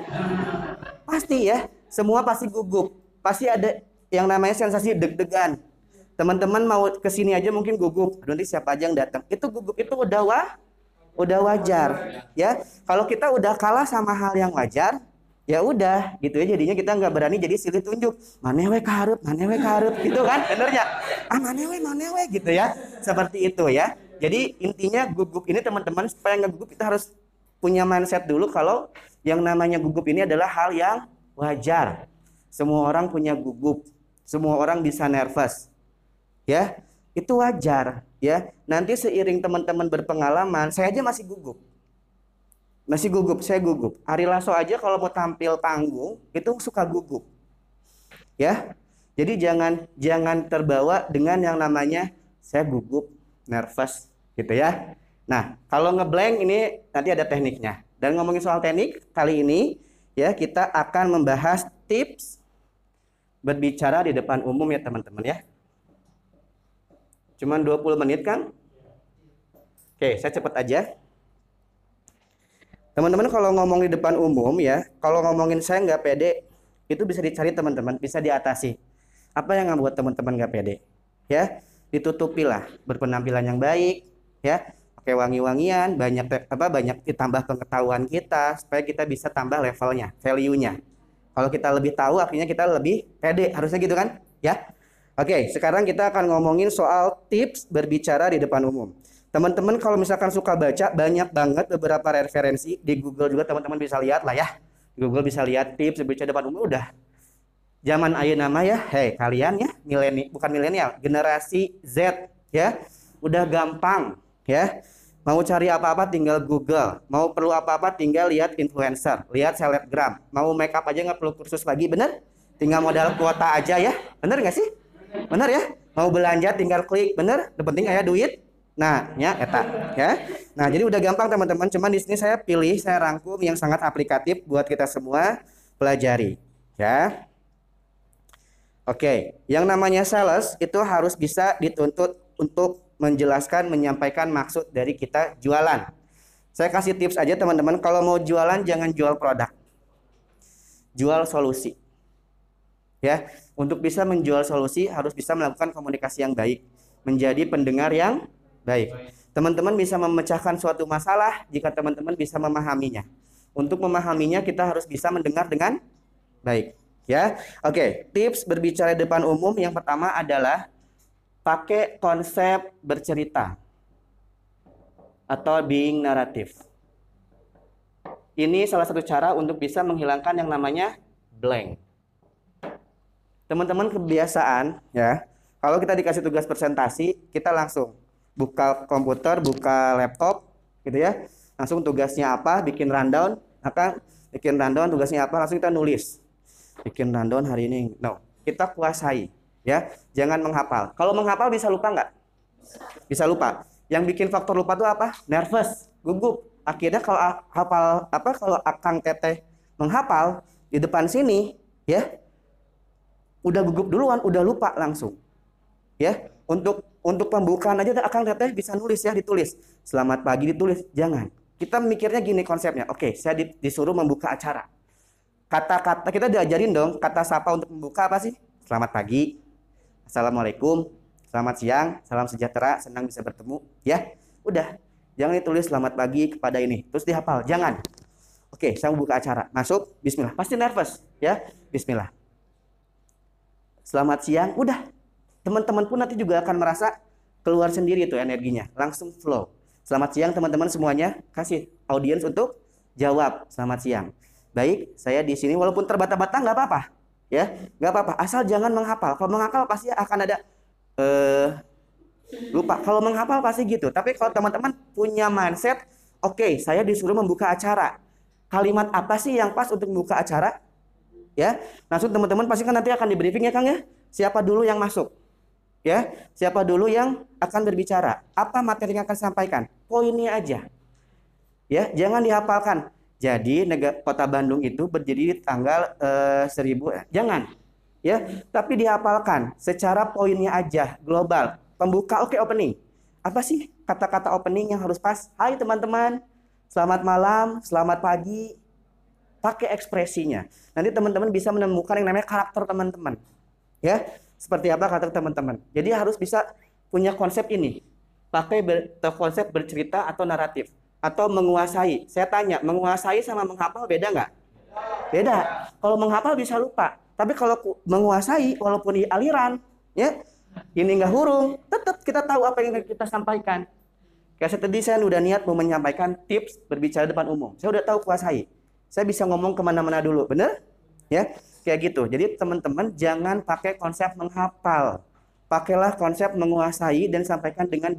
pasti ya. Semua pasti gugup. Pasti ada yang namanya sensasi deg-degan. Teman-teman mau ke sini aja mungkin gugup. Nanti siapa aja yang datang. Itu gugup itu udah wah udah wajar ya. Kalau kita udah kalah sama hal yang wajar ya udah gitu ya. Jadinya kita nggak berani jadi silih tunjuk. Manewe karup manewe karup gitu kan? Benernya ah manewe manewe gitu ya. Seperti itu ya. Jadi intinya gugup ini teman-teman supaya nggak gugup kita harus punya mindset dulu kalau yang namanya gugup ini adalah hal yang wajar. Semua orang punya gugup semua orang bisa nervous. Ya itu wajar ya. Nanti seiring teman-teman berpengalaman saya aja masih gugup. Masih gugup saya gugup. Ari Lasso aja kalau mau tampil panggung itu suka gugup. Ya jadi jangan jangan terbawa dengan yang namanya saya gugup nervous gitu ya. Nah kalau ngeblank ini nanti ada tekniknya. Dan ngomongin soal teknik kali ini ya kita akan membahas tips berbicara di depan umum ya teman-teman ya Cuman 20 menit kan? Oke, saya cepat aja. Teman-teman kalau ngomong di depan umum ya, kalau ngomongin saya nggak pede, itu bisa dicari teman-teman, bisa diatasi. Apa yang membuat teman-teman nggak pede? Ya, ditutupilah berpenampilan yang baik, ya, pakai wangi-wangian, banyak apa banyak ditambah pengetahuan kita supaya kita bisa tambah levelnya, value-nya. Kalau kita lebih tahu, akhirnya kita lebih pede, harusnya gitu kan? Ya, Oke, sekarang kita akan ngomongin soal tips berbicara di depan umum. Teman-teman kalau misalkan suka baca, banyak banget beberapa referensi di Google juga teman-teman bisa lihat lah ya. Google bisa lihat tips berbicara di depan umum udah. Zaman ayeuna nama ya, hei kalian ya, mileni bukan milenial, generasi Z ya, udah gampang ya. Mau cari apa-apa tinggal Google, mau perlu apa-apa tinggal lihat influencer, lihat selebgram, mau make up aja nggak perlu kursus lagi, bener? Tinggal modal kuota aja ya, bener nggak sih? Bener ya? Mau belanja tinggal klik, bener? Yang penting aya duit. Nah, ya eta, ya. Nah, jadi udah gampang teman-teman. Cuman di sini saya pilih, saya rangkum yang sangat aplikatif buat kita semua pelajari, ya. Oke, yang namanya sales itu harus bisa dituntut untuk menjelaskan, menyampaikan maksud dari kita jualan. Saya kasih tips aja teman-teman, kalau mau jualan jangan jual produk. Jual solusi. Ya, untuk bisa menjual solusi harus bisa melakukan komunikasi yang baik, menjadi pendengar yang baik. Teman-teman bisa memecahkan suatu masalah jika teman-teman bisa memahaminya. Untuk memahaminya kita harus bisa mendengar dengan baik, ya. Oke, tips berbicara depan umum yang pertama adalah pakai konsep bercerita atau being naratif. Ini salah satu cara untuk bisa menghilangkan yang namanya blank. Teman-teman kebiasaan ya kalau kita dikasih tugas presentasi kita langsung buka komputer buka laptop gitu ya. Langsung tugasnya apa bikin rundown akan bikin rundown tugasnya apa langsung kita nulis. Bikin rundown hari ini. No kita kuasai ya jangan menghafal kalau menghafal bisa lupa nggak bisa lupa Yang bikin faktor lupa tuh apa? Nervous, gugup. Akhirnya kalau hafal apa kalau Akang Teteh menghafal di depan sini ya udah gugup duluan, udah lupa langsung. Ya, untuk untuk pembukaan aja Akang Teteh bisa nulis ya, ditulis. Selamat pagi ditulis, jangan. Kita mikirnya gini konsepnya. Oke, saya di- disuruh membuka acara. Kata-kata kita diajarin dong, kata sapa untuk membuka apa sih? Selamat pagi. Assalamualaikum. Selamat siang, salam sejahtera, senang bisa bertemu. Ya, udah. Jangan ditulis selamat pagi kepada ini. Terus dihafal, jangan. Oke, saya membuka acara. Masuk, bismillah. Pasti nervous, ya. Bismillah. Selamat siang, udah. Teman-teman pun nanti juga akan merasa keluar sendiri itu energinya, langsung flow. Selamat siang teman-teman semuanya. Kasih audiens untuk jawab. Selamat siang. Baik, saya di sini walaupun terbata-bata nggak apa-apa, ya, nggak apa-apa. Asal jangan menghafal. Kalau menghafal pasti akan ada eh lupa. Kalau menghafal pasti gitu. Tapi kalau teman-teman punya mindset, oke, saya disuruh membuka acara. Kalimat apa sih yang pas untuk membuka acara? Ya, langsung teman-teman pasti kan nanti akan di briefing ya Kang ya. Siapa dulu yang masuk? Ya, siapa dulu yang akan berbicara? Apa materi yang akan disampaikan? Poinnya aja. Ya, jangan dihafalkan. Jadi negara Kota Bandung itu berdiri di tanggal eh, 1000 eh, jangan. Ya, tapi dihafalkan secara poinnya aja, global. Pembuka oke opening. Apa sih kata-kata opening yang harus pas? Hai teman-teman. Selamat malam, selamat pagi. Pakai ekspresinya. Nanti teman-teman bisa menemukan yang namanya karakter teman-teman. Ya, seperti apa karakter teman-teman. Jadi harus bisa punya konsep ini. Pakai ber- konsep bercerita atau naratif atau menguasai. Saya tanya, menguasai sama menghafal beda nggak? Beda. Kalau menghafal bisa lupa. Tapi kalau menguasai walaupun di aliran, ya ini nggak hurung, tetap kita tahu apa yang kita sampaikan. Kayak tadi saya udah niat mau menyampaikan tips berbicara depan umum. Saya udah tahu kuasai. Saya bisa ngomong ke mana-mana dulu, bener? Ya, kayak gitu. Jadi teman-teman jangan pakai konsep menghafal. Pakailah konsep menguasai dan sampaikan dengan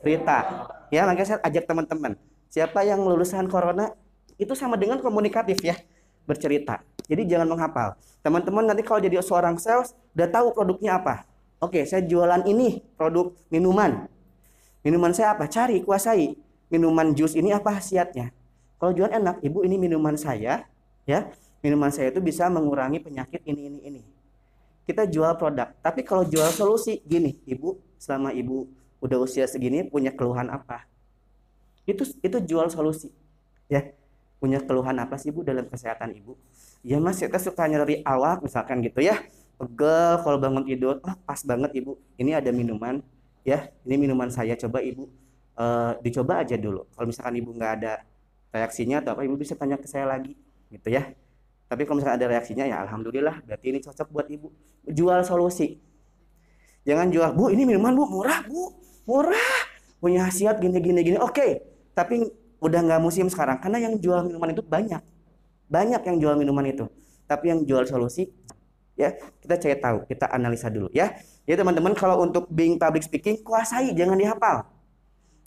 bercerita. Ya, makanya saya ajak teman-teman. Siapa yang lulusan corona itu sama dengan komunikatif ya, bercerita. Jadi jangan menghafal. Teman-teman nanti kalau jadi seorang sales udah tahu produknya apa. Oke, saya jualan ini produk minuman. Minuman saya apa? Cari, kuasai. Minuman jus ini apa khasiatnya? Kalau jualan enak, ibu ini minuman saya, ya. Minuman saya itu bisa mengurangi penyakit ini ini ini. Kita jual produk, tapi kalau jual solusi gini, ibu selama ibu udah usia segini punya keluhan apa? Itu itu jual solusi, ya. Punya keluhan apa sih ibu dalam kesehatan ibu? Ya mas, kita suka nyeri awak misalkan gitu ya. Pegel kalau bangun tidur, oh pas banget ibu. Ini ada minuman, ya. Ini minuman saya, coba ibu eh, dicoba aja dulu. Kalau misalkan ibu nggak ada reaksinya atau apa, ibu bisa tanya ke saya lagi, gitu ya. Tapi kalau misalkan ada reaksinya ya alhamdulillah, berarti ini cocok buat ibu. Jual solusi. Jangan jual, bu ini minuman bu murah bu, murah, punya khasiat gini gini gini. Oke, tapi udah nggak musim sekarang karena yang jual minuman itu banyak, banyak yang jual minuman itu. Tapi yang jual solusi, ya kita cari tahu, kita analisa dulu ya. Jadi teman-teman kalau untuk being public speaking kuasai, jangan dihafal.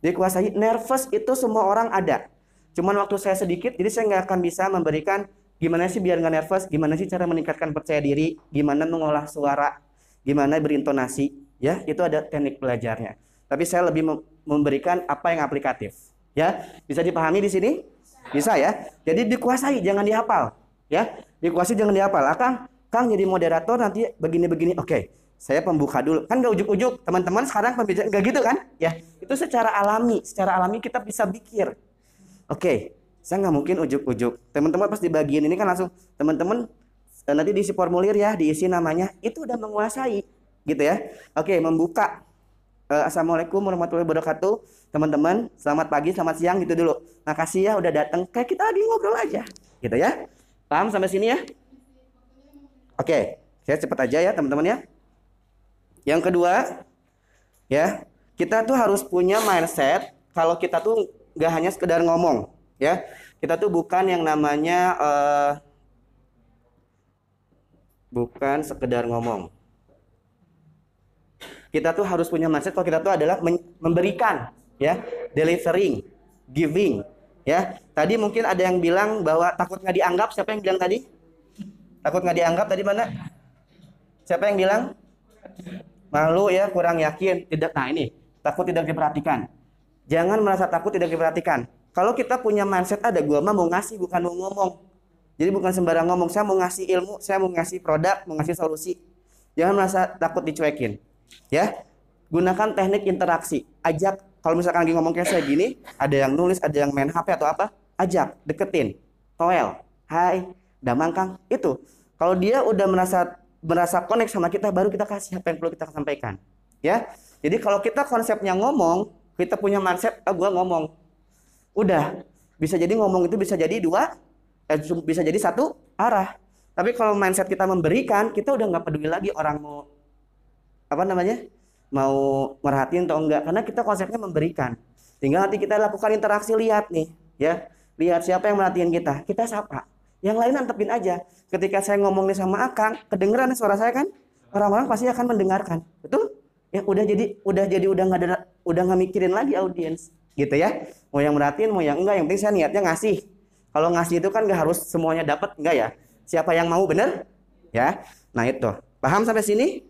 Jadi kuasai nervous itu semua orang ada. Cuman waktu saya sedikit, jadi saya nggak akan bisa memberikan gimana sih biar nggak nervous, gimana sih cara meningkatkan percaya diri, gimana mengolah suara, gimana berintonasi, ya itu ada teknik belajarnya. Tapi saya lebih mem- memberikan apa yang aplikatif, ya bisa dipahami di sini, bisa ya. Jadi dikuasai, jangan dihafal, ya dikuasai jangan dihafal. Ah, Kang, jadi moderator nanti begini-begini, oke. Saya pembuka dulu, kan nggak ujuk-ujuk. Teman-teman sekarang pembicara nggak gitu kan? Ya, itu secara alami, secara alami kita bisa pikir. Oke, saya nggak mungkin ujuk-ujuk. Teman-teman pas di bagian ini kan langsung teman-teman eh, nanti diisi formulir ya, diisi namanya, itu udah menguasai, gitu ya. Oke, membuka. Eh, Assalamualaikum warahmatullahi wabarakatuh, teman-teman. Selamat pagi, selamat siang, gitu dulu. Makasih ya udah datang. Kayak kita lagi ngobrol aja, gitu ya. Paham sampai sini ya? Oke, saya cepat aja ya teman-teman ya. Yang kedua, ya kita tuh harus punya mindset kalau kita tuh nggak hanya sekedar ngomong, ya. Kita tuh bukan yang namanya eh, bukan sekedar ngomong. Kita tuh harus punya mindset kalau kita tuh adalah memberikan, ya, delivering, giving, ya. Tadi mungkin ada yang bilang bahwa takut nggak dianggap. Siapa yang bilang tadi? Takut nggak dianggap tadi mana? Siapa yang bilang? Malu ya, kurang yakin. Tidak. Nah ini takut tidak diperhatikan. Jangan merasa takut tidak diperhatikan. Kalau kita punya mindset ada gua mah mau ngasih bukan mau ngomong. Jadi bukan sembarang ngomong, saya mau ngasih ilmu, saya mau ngasih produk, mau ngasih solusi. Jangan merasa takut dicuekin. Ya. Gunakan teknik interaksi. Ajak kalau misalkan lagi ngomong kayak saya gini, ada yang nulis, ada yang main HP atau apa, ajak, deketin. Toel. Hai, damang Kang. Itu. Kalau dia udah merasa merasa connect sama kita baru kita kasih apa yang perlu kita sampaikan. Ya. Jadi kalau kita konsepnya ngomong, kita punya mindset, ah gua ngomong. Udah. Bisa jadi ngomong itu bisa jadi dua eh, bisa jadi satu arah. Tapi kalau mindset kita memberikan, kita udah nggak peduli lagi orang mau apa namanya mau merhatiin atau enggak karena kita konsepnya memberikan. Tinggal nanti kita lakukan interaksi lihat nih, ya lihat siapa yang merhatiin kita, kita sapa. Yang lain antepin aja. Ketika saya ngomong nih sama Akang, kedengeran suara saya kan? Orang-orang pasti akan mendengarkan. Betul? Ya udah jadi udah jadi udah nggak ada udah nggak mikirin lagi audiens gitu ya. Mau yang merhatiin, mau yang enggak, yang penting saya niatnya ngasih. Kalau ngasih itu kan nggak harus semuanya dapat, enggak ya? Siapa yang mau bener? Ya. Nah itu. Paham sampai sini?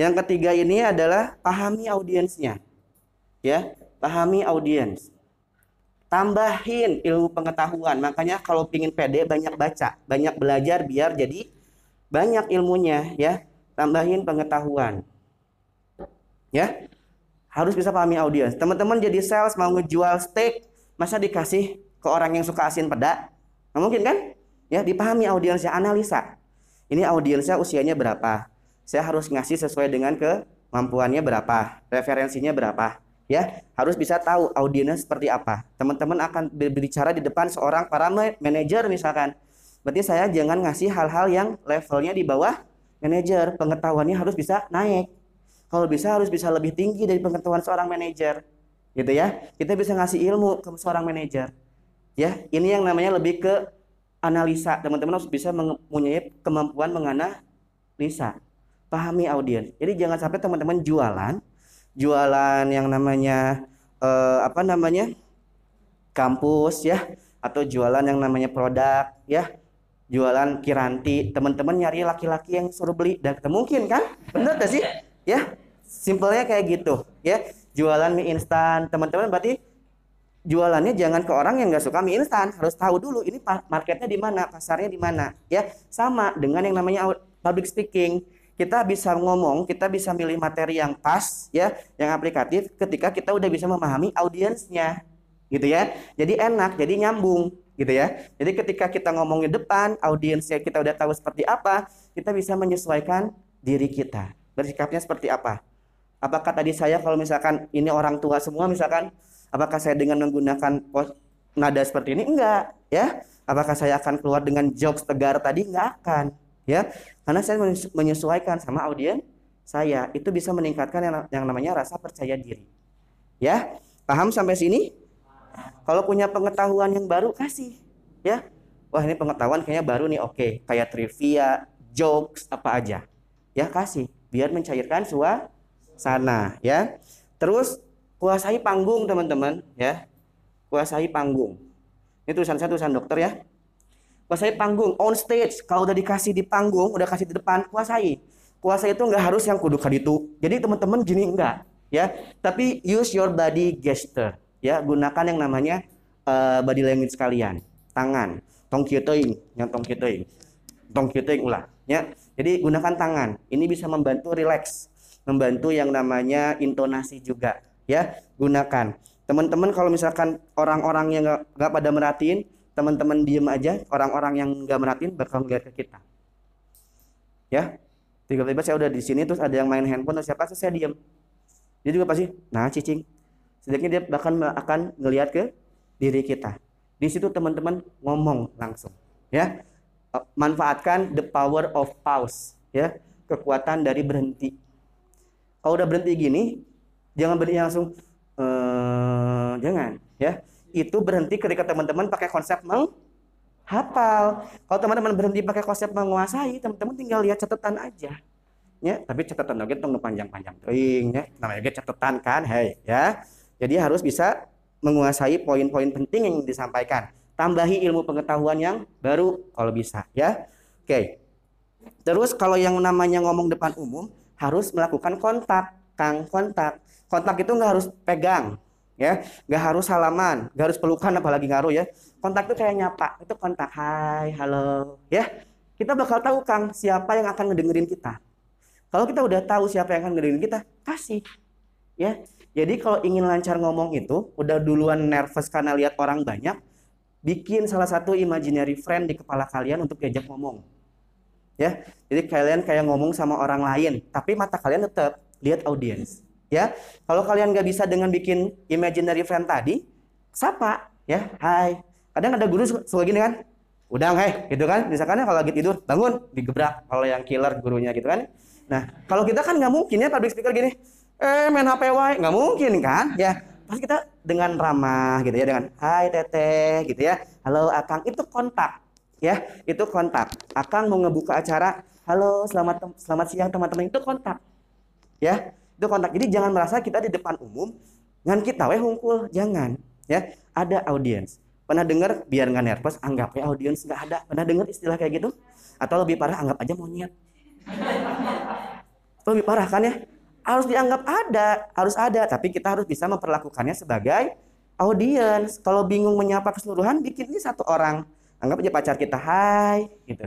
Yang ketiga ini adalah pahami audiensnya. Ya, pahami audiens tambahin ilmu pengetahuan. Makanya kalau pingin pede banyak baca, banyak belajar biar jadi banyak ilmunya ya. Tambahin pengetahuan. Ya. Harus bisa pahami audiens. Teman-teman jadi sales mau ngejual steak, masa dikasih ke orang yang suka asin peda? Nggak mungkin kan? Ya, dipahami audiensnya, analisa. Ini audiensnya usianya berapa? Saya harus ngasih sesuai dengan kemampuannya berapa, referensinya berapa ya. Harus bisa tahu audiensnya seperti apa. Teman-teman akan berbicara di depan seorang para manajer misalkan. Berarti saya jangan ngasih hal-hal yang levelnya di bawah manajer. Pengetahuannya harus bisa naik. Kalau bisa harus bisa lebih tinggi dari pengetahuan seorang manajer gitu ya. Kita bisa ngasih ilmu ke seorang manajer ya. Ini yang namanya lebih ke analisa. Teman-teman harus bisa mempunyai kemampuan menganalisa pahami audiens. Jadi jangan sampai teman-teman jualan jualan yang namanya eh, apa namanya kampus ya atau jualan yang namanya produk ya jualan kiranti. Teman-teman nyari laki-laki yang suruh beli. Dan mungkin kan? Bener gak sih? Ya simpelnya kayak gitu ya. Jualan mie instan. Teman-teman berarti jualannya jangan ke orang yang nggak suka mie instan. Harus tahu dulu ini marketnya di mana pasarnya di mana ya. Sama dengan yang namanya public speaking kita bisa ngomong, kita bisa milih materi yang pas ya, yang aplikatif ketika kita udah bisa memahami audiensnya. Gitu ya. Jadi enak, jadi nyambung gitu ya. Jadi ketika kita ngomong di depan, audiensnya kita udah tahu seperti apa, kita bisa menyesuaikan diri kita. Bersikapnya seperti apa? Apakah tadi saya kalau misalkan ini orang tua semua misalkan, apakah saya dengan menggunakan nada seperti ini? Enggak, ya. Apakah saya akan keluar dengan jokes tegar tadi? Enggak akan ya. Karena saya menyesuaikan sama audiens saya itu bisa meningkatkan yang, yang namanya rasa percaya diri. Ya paham sampai sini? Kalau punya pengetahuan yang baru kasih ya. Wah ini pengetahuan kayaknya baru nih oke. Kayak trivia jokes apa aja. Ya kasih biar mencairkan suasana ya. Terus kuasai panggung teman-teman ya. Kuasai panggung. Ini tulisan saya tulisan dokter ya kuasai panggung on stage. Kalau udah dikasih di panggung udah kasih di depan kuasai. Kuasai itu nggak harus yang kudu kaditu jadi teman-teman gini enggak ya. Tapi use your body gesture ya. Gunakan yang namanya uh, body language kalian. Tangan. Tong kitoing yang tong kitoing tong kitoing ulah ya. Jadi gunakan tangan. Ini bisa membantu relax membantu yang namanya intonasi juga ya. Gunakan. Teman-teman kalau misalkan orang-orang yang nggak pada merhatiin teman-teman diem aja orang-orang yang nggak merhatiin bakal ngeliat ke kita. Ya tiba-tiba saya udah di sini terus ada yang main handphone atau siapa saya diem. Dia juga pasti nah cicing. Sedikitnya dia bahkan akan ngelihat ke diri kita. Di situ teman-teman ngomong langsung ya. Manfaatkan the power of pause ya. Kekuatan dari berhenti. Kalau udah berhenti gini jangan berhenti langsung eee, jangan ya itu berhenti ketika teman-teman pakai konsep menghafal. Kalau teman-teman berhenti pakai konsep menguasai, teman-teman tinggal lihat catatan aja. Ya, tapi catatan lagi tunggu panjang-panjang teuing ya. Namanya catatan kan, hei ya. Jadi harus bisa menguasai poin-poin penting yang disampaikan. Tambahi ilmu pengetahuan yang baru kalau bisa ya. Oke. Terus kalau yang namanya ngomong depan umum harus melakukan kontak Kang kontak. Kontak itu nggak harus pegang, ya, nggak harus salaman, nggak harus pelukan apalagi ngaruh ya. Kontak itu kayak nyapa, itu kontak. Hai, halo, ya. Kita bakal tahu Kang siapa yang akan ngedengerin kita. Kalau kita udah tahu siapa yang akan ngedengerin kita, kasih, ya. Jadi kalau ingin lancar ngomong itu, udah duluan nervous karena lihat orang banyak, bikin salah satu imaginary friend di kepala kalian untuk diajak ngomong. Ya, jadi kalian kayak ngomong sama orang lain, tapi mata kalian tetap lihat audiens. Ya, kalau kalian nggak bisa dengan bikin imaginary friend tadi, sapa, ya, hai. Kadang ada guru suka, gini kan, udah hei, gitu kan. Misalkan kalau lagi tidur, bangun, digebrak. Kalau yang killer gurunya gitu kan. Nah, kalau kita kan nggak mungkin ya public speaker gini, eh main HP wae, nggak mungkin kan, ya. Pasti kita dengan ramah gitu ya, dengan hai teteh gitu ya, halo akang, itu kontak, ya, itu kontak. Akang mau ngebuka acara, halo selamat selamat siang teman-teman, itu kontak, ya, itu kontak. Jadi jangan merasa kita di depan umum, ngan kita weh hungkul, jangan, ya, ada audiens. Pernah dengar biar nggak nervous, anggap ya audiens nggak ada. Pernah dengar istilah kayak gitu? Atau lebih parah, anggap aja monyet. Lebih parah kan ya? Harus dianggap ada, harus ada. Tapi kita harus bisa memperlakukannya sebagai audiens. Kalau bingung menyapa keseluruhan, bikin ini satu orang. Anggap aja pacar kita, hai, gitu.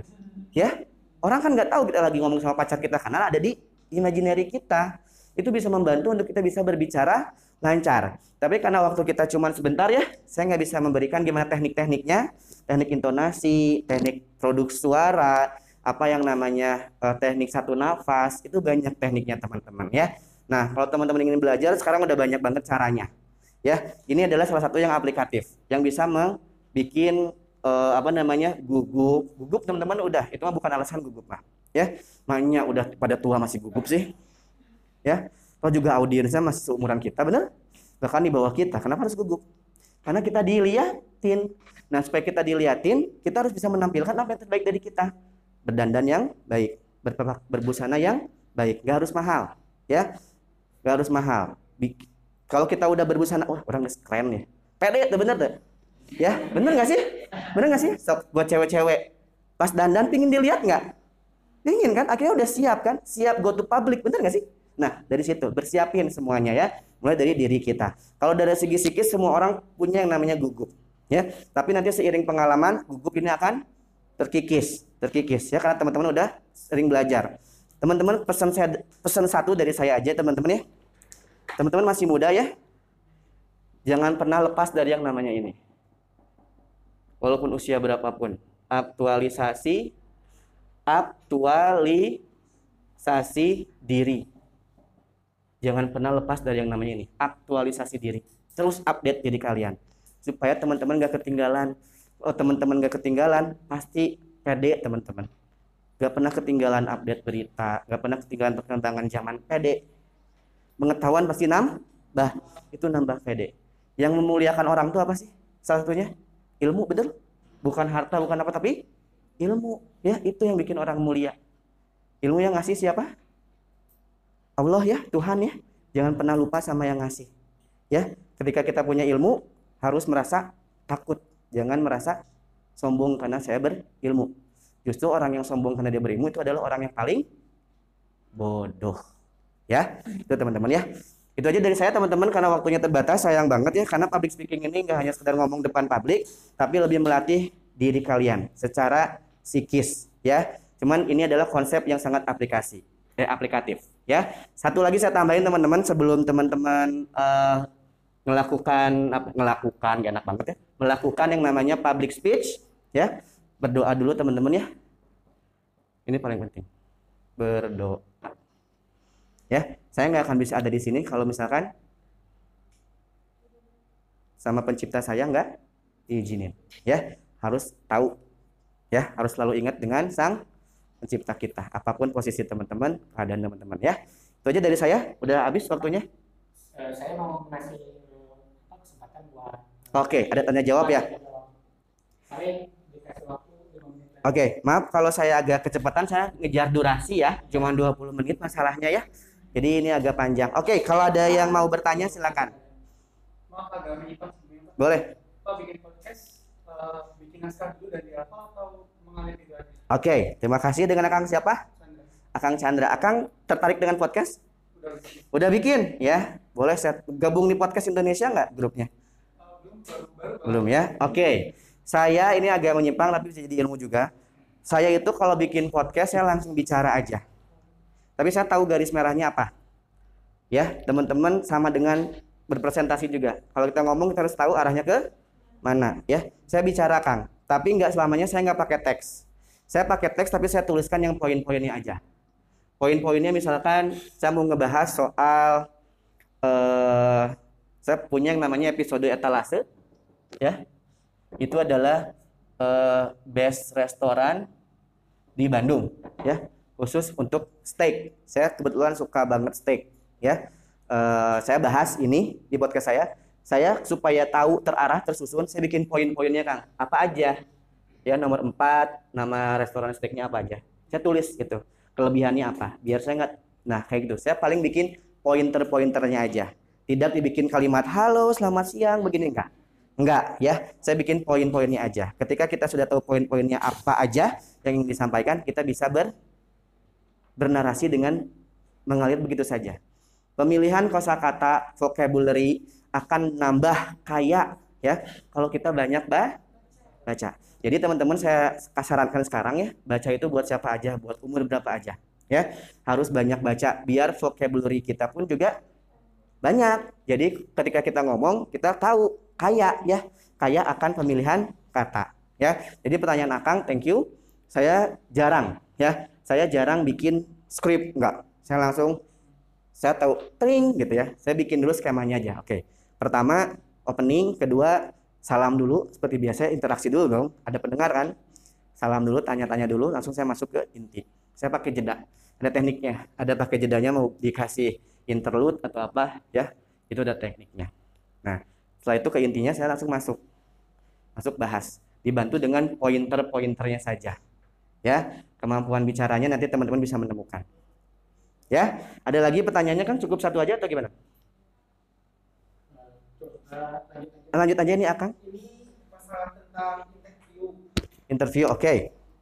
Ya, orang kan nggak tahu kita lagi ngomong sama pacar kita karena ada di imaginary kita. Itu bisa membantu untuk kita bisa berbicara lancar. Tapi karena waktu kita cuma sebentar ya, saya nggak bisa memberikan gimana teknik-tekniknya, teknik intonasi, teknik produk suara, apa yang namanya eh, teknik satu nafas, itu banyak tekniknya teman-teman ya. Nah, kalau teman-teman ingin belajar, sekarang udah banyak banget caranya. Ya, ini adalah salah satu yang aplikatif, yang bisa membuat eh, apa namanya gugup, gugup teman-teman udah, itu mah bukan alasan gugup mah. Ya, makanya udah pada tua masih gugup sih. Ya, Toh juga audiensnya masih seumuran kita, bener? Bahkan di bawah kita. Kenapa harus gugup? Karena kita diliatin. Nah, supaya kita diliatin, kita harus bisa menampilkan apa yang terbaik dari kita. Berdandan yang baik, berbusana yang baik, gak harus mahal, ya. Gak harus mahal. Kalau kita udah berbusana, wah orang keren nih. Pede tuh bener tuh. Ya, bener gak sih? Bener gak sih? Sok buat cewek-cewek. Pas dandan pingin dilihat nggak? Pingin kan? Akhirnya udah siap kan? Siap go to public, bener gak sih? Nah, dari situ bersiapin semuanya ya, mulai dari diri kita. Kalau dari segi psikis semua orang punya yang namanya gugup, ya. Tapi nanti seiring pengalaman gugup ini akan terkikis, terkikis ya karena teman-teman udah sering belajar. Teman-teman pesan pesan satu dari saya aja teman-teman ya. Teman-teman masih muda ya. Jangan pernah lepas dari yang namanya ini. Walaupun usia berapapun, aktualisasi aktualisasi diri. Jangan pernah lepas dari yang namanya ini, aktualisasi diri. Terus update diri kalian supaya teman-teman gak ketinggalan. Oh, teman-teman gak ketinggalan, pasti pede teman-teman. Gak pernah ketinggalan update berita, gak pernah ketinggalan perkembangan zaman pede. Pengetahuan pasti nambah, itu nambah pede. Yang memuliakan orang itu apa sih? Salah satunya ilmu, betul? Bukan harta, bukan apa, tapi ilmu. Ya, itu yang bikin orang mulia. Ilmu yang ngasih siapa? Allah ya, Tuhan ya. Jangan pernah lupa sama yang ngasih. Ya, ketika kita punya ilmu harus merasa takut. Jangan merasa sombong karena saya berilmu. Justru orang yang sombong karena dia berilmu itu adalah orang yang paling bodoh. Ya, itu teman-teman ya. Itu aja dari saya teman-teman karena waktunya terbatas sayang banget ya karena public speaking ini nggak hanya sekedar ngomong depan publik tapi lebih melatih diri kalian secara psikis ya. Cuman ini adalah konsep yang sangat aplikasi eh, aplikatif ya. Satu lagi saya tambahin teman-teman sebelum teman-teman eh, melakukan melakukan gak enak banget ya melakukan yang namanya public speech ya. Berdoa dulu teman-teman ya. Ini paling penting. Berdoa. Ya saya nggak akan bisa ada di sini kalau misalkan sama pencipta saya nggak diizinin ya harus tahu. Ya harus selalu ingat dengan sang pencipta kita apa pun posisi teman-teman keadaan teman-teman ya itu aja dari saya udah habis waktunya Eh, saya mau ngasih kesempatan buat oke ada tanya jawab ya Saya dikasih waktu 5 menit lagi. Oke, maaf kalau saya agak kecepatan, saya ngejar durasi ya, cuma 20 menit masalahnya ya. Jadi ini agak panjang. Oke, kalau ada yang mau bertanya silakan. Boleh. Pak bikin podcast, eh, bikin naskah dulu dari apa atau mengalir itu Oke, terima kasih dengan Akang siapa? Akang Chandra. Akang tertarik dengan podcast? udah bikin ya? Boleh saya gabung di podcast Indonesia nggak grupnya? belum ya? Oke. Saya ini agak menyimpang tapi bisa jadi ilmu juga. Saya itu kalau bikin podcast saya langsung bicara aja. Tapi saya tahu garis merahnya apa. Ya, teman-teman sama dengan berpresentasi juga. Kalau kita ngomong kita harus tahu arahnya ke mana, ya. Saya bicara Kang, tapi nggak selamanya saya nggak pakai teks. Saya pakai teks tapi saya tuliskan yang poin-poinnya aja. Poin-poinnya misalkan saya mau ngebahas soal eh saya punya yang namanya episode etalase, ya. Itu adalah eh, best restoran di Bandung ya. Khusus untuk steak. Saya kebetulan suka banget steak ya. Eh, saya bahas ini di podcast saya. Saya supaya tahu terarah tersusun saya bikin poin-poinnya Kang. Apa aja ya nomor 4 nama restoran steaknya apa aja saya tulis gitu kelebihannya apa biar saya nggak nah kayak gitu saya paling bikin pointer-pointernya aja tidak dibikin kalimat halo selamat siang begini enggak Enggak ya, saya bikin poin-poinnya aja. Ketika kita sudah tahu poin-poinnya apa aja yang ingin disampaikan, kita bisa ber bernarasi dengan mengalir begitu saja. Pemilihan kosakata vocabulary akan nambah kaya ya kalau kita banyak bah baca. Jadi teman-teman saya sarankan sekarang ya, baca itu buat siapa aja, buat umur berapa aja ya. Harus banyak baca biar vocabulary kita pun juga banyak. Jadi ketika kita ngomong, kita tahu kaya ya, kaya akan pemilihan kata ya. Jadi pertanyaan Akang, thank you. Saya jarang ya, saya jarang bikin skrip enggak. Saya langsung saya tahu tring gitu ya. Saya bikin dulu skemanya aja. Oke. Pertama opening, kedua salam dulu seperti biasa interaksi dulu dong. Ada pendengar kan? Salam dulu, tanya-tanya dulu, langsung saya masuk ke inti. Saya pakai jeda. Ada tekniknya. Ada pakai jedanya mau dikasih interlude atau apa ya. Itu ada tekniknya. Nah, setelah itu ke intinya saya langsung masuk. Masuk bahas. Dibantu dengan pointer-pointernya saja. Ya, kemampuan bicaranya nanti teman-teman bisa menemukan. Ya, ada lagi pertanyaannya kan cukup satu aja atau gimana? aja. Lanjut aja ini masalah tentang interview Interview, oke.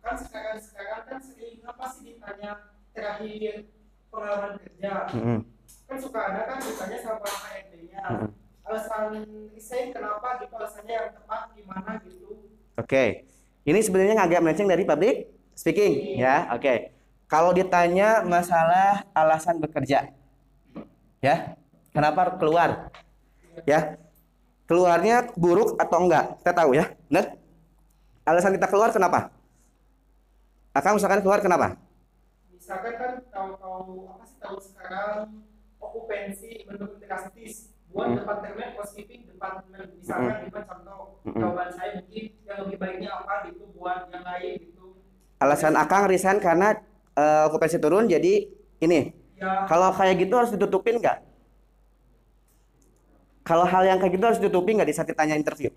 kan sekarang sekarang kan sering apa sih ditanya terakhir pengalaman kerja Mm-mm. kan suka ada kan ditanya sama HRD-nya Mm-mm. alasan resign kenapa gitu alasannya yang tepat gimana gitu Oke. Ini sebenarnya agak melenceng dari public speaking ya. Oke. Kalau ditanya masalah alasan bekerja. Ya. Kenapa keluar? Ya. Keluarnya buruk atau enggak? Kita tahu ya. Benar? Alasan kita keluar kenapa? Akang misalkan keluar kenapa? misalkan kan tahu-tahu apa sih tahu sekarang okupansi menurut drastis buat Mm. departemen housekeeping departemen misalkan lima contoh Mm-mm. jawaban saya mungkin yang lebih baiknya apa gitu buat yang lain gitu Alasan Akang resign karena eh, okupansi turun jadi ini. ya Kalau kayak gitu harus ditutupin nggak? Kalau hal yang kayak gitu harus ditutupin nggak di saat ditanya interview?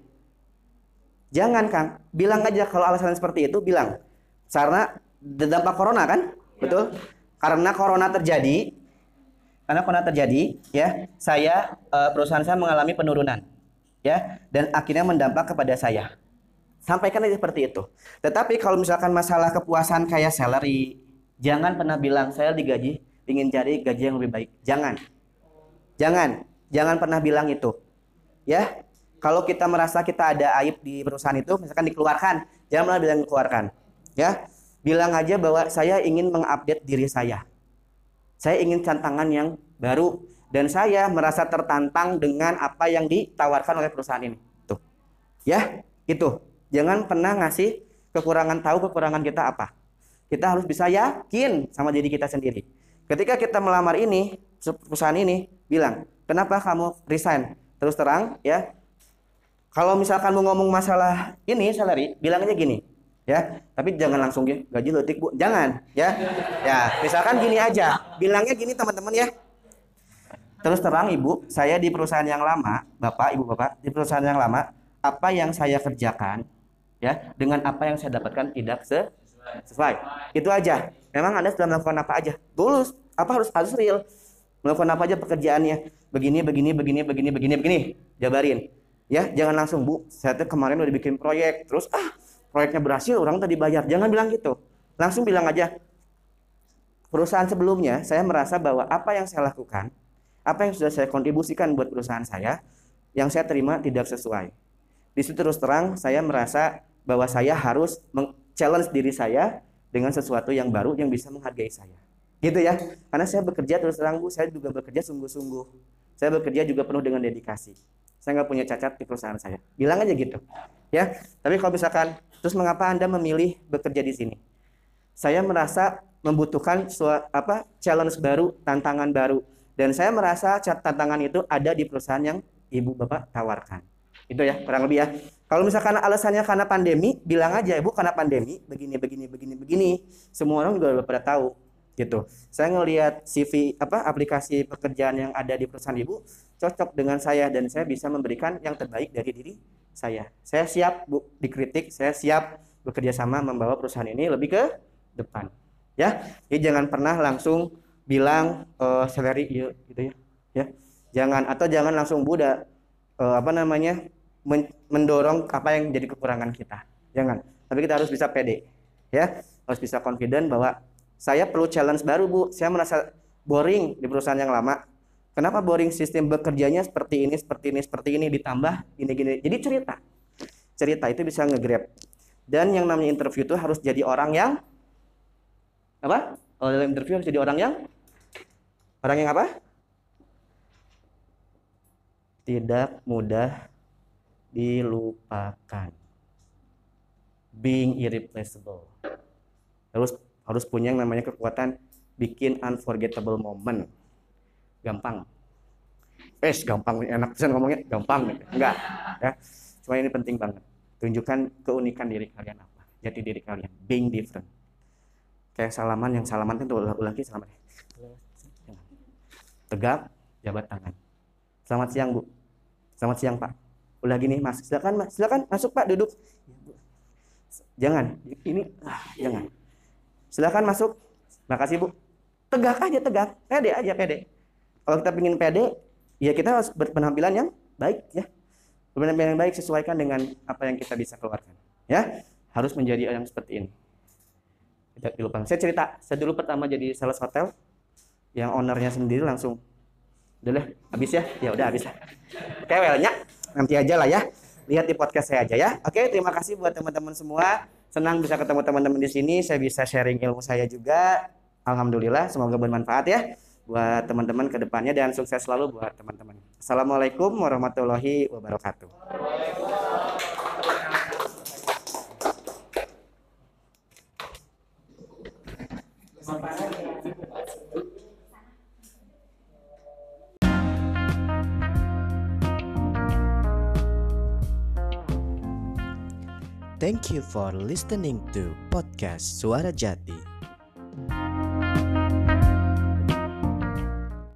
Jangan Kang, bilang aja kalau alasan seperti itu bilang. Karena dampak corona kan, betul? Karena corona terjadi, karena corona terjadi, ya, saya eh, perusahaan saya mengalami penurunan, ya, dan akhirnya mendampak kepada saya. Sampaikan aja seperti itu. Tetapi kalau misalkan masalah kepuasan kayak salary, jangan pernah bilang saya digaji ingin cari gaji yang lebih baik. Jangan. Jangan. Jangan pernah bilang itu. Ya. Kalau kita merasa kita ada aib di perusahaan itu, misalkan dikeluarkan, jangan pernah bilang dikeluarkan. Ya. Bilang aja bahwa saya ingin mengupdate diri saya. Saya ingin tantangan yang baru dan saya merasa tertantang dengan apa yang ditawarkan oleh perusahaan ini. Tuh. Ya, itu. Jangan pernah ngasih kekurangan tahu kekurangan kita apa. Kita harus bisa yakin sama diri kita sendiri. Ketika kita melamar ini, perusahaan ini bilang, "Kenapa kamu resign?" Terus terang, ya. Kalau misalkan mau ngomong masalah ini salary, bilang aja gini, ya. Tapi jangan langsung ya, gaji letik, Bu. Jangan, ya. Ya, misalkan gini aja. Bilangnya gini teman-teman ya. Terus terang Ibu, saya di perusahaan yang lama, Bapak, Ibu Bapak, di perusahaan yang lama, apa yang saya kerjakan ya dengan apa yang saya dapatkan tidak se- sesuai. Itu aja. Memang Anda sudah melakukan apa aja? Tulus, apa harus harus real. Melakukan apa aja pekerjaannya? Begini, begini, begini, begini, begini, begini. Jabarin. Ya, jangan langsung, Bu. Saya tuh kemarin udah bikin proyek, terus ah, proyeknya berhasil, orang tadi bayar. Jangan bilang gitu. Langsung bilang aja, perusahaan sebelumnya saya merasa bahwa apa yang saya lakukan, apa yang sudah saya kontribusikan buat perusahaan saya, yang saya terima tidak sesuai. Di situ terus terang saya merasa bahwa saya harus challenge diri saya dengan sesuatu yang baru yang bisa menghargai saya. Gitu ya. Karena saya bekerja terus terang Bu, saya juga bekerja sungguh-sungguh. Saya bekerja juga penuh dengan dedikasi. Saya nggak punya cacat di perusahaan saya. Bilang aja gitu. Ya. Tapi kalau misalkan terus mengapa Anda memilih bekerja di sini? Saya merasa membutuhkan apa challenge baru, tantangan baru. Dan saya merasa tantangan itu ada di perusahaan yang Ibu Bapak tawarkan. Itu ya, kurang lebih ya. Kalau misalkan alasannya karena pandemi, bilang aja ibu karena pandemi, begini, begini, begini, begini. Semua orang juga udah pada tahu, gitu. Saya ngelihat CV apa aplikasi pekerjaan yang ada di perusahaan ibu cocok dengan saya dan saya bisa memberikan yang terbaik dari diri saya. Saya siap bu dikritik, saya siap bekerja sama membawa perusahaan ini lebih ke depan. Ya, jadi jangan pernah langsung bilang uh, salary gitu ya. Ya, jangan atau jangan langsung budak uh, apa namanya mendorong apa yang jadi kekurangan kita. Jangan. Tapi kita harus bisa pede. Ya, harus bisa confident bahwa saya perlu challenge baru, Bu. Saya merasa boring di perusahaan yang lama. Kenapa boring sistem bekerjanya seperti ini, seperti ini, seperti ini ditambah gini-gini. Jadi cerita. Cerita itu bisa nge-grab. Dan yang namanya interview itu harus jadi orang yang apa? Kalau dalam interview harus jadi orang yang orang yang apa? Tidak mudah dilupakan. Being irreplaceable. Terus harus punya yang namanya kekuatan bikin unforgettable moment. Gampang. Eh, gampang enak bisa ngomongnya gampang Enggak, ya. Cuma ini penting banget. Tunjukkan keunikan diri kalian apa. Jati diri kalian, being different. Kayak salaman yang salaman kan tuh ulang-ulang salaman. Tegak, jabat tangan. Selamat siang, Bu. Selamat siang, Pak udah gini mas silakan mas silakan masuk pak duduk jangan ini ah, jangan silakan masuk. Makasih bu. Tegak aja tegak. Pede aja pede. Kalau kita ingin pede ya kita harus berpenampilan yang baik ya. Berpenampilan yang baik sesuaikan dengan apa yang kita bisa keluarkan ya. Harus menjadi yang seperti ini. Tidak dilupakan saya cerita saya dulu pertama jadi sales hotel yang ownernya sendiri langsung udah deh habis ya. Ya udah habis. Lah kewelnya nanti aja lah ya. Lihat di podcast saya aja ya. Oke terima kasih buat teman-teman semua senang bisa ketemu teman-teman di sini saya bisa sharing ilmu saya juga. Alhamdulillah semoga bermanfaat ya buat teman-teman ke depannya dan sukses selalu buat teman-teman. Assalamualaikum warahmatullahi wabarakatuh Thank you for listening to podcast Suara Jati.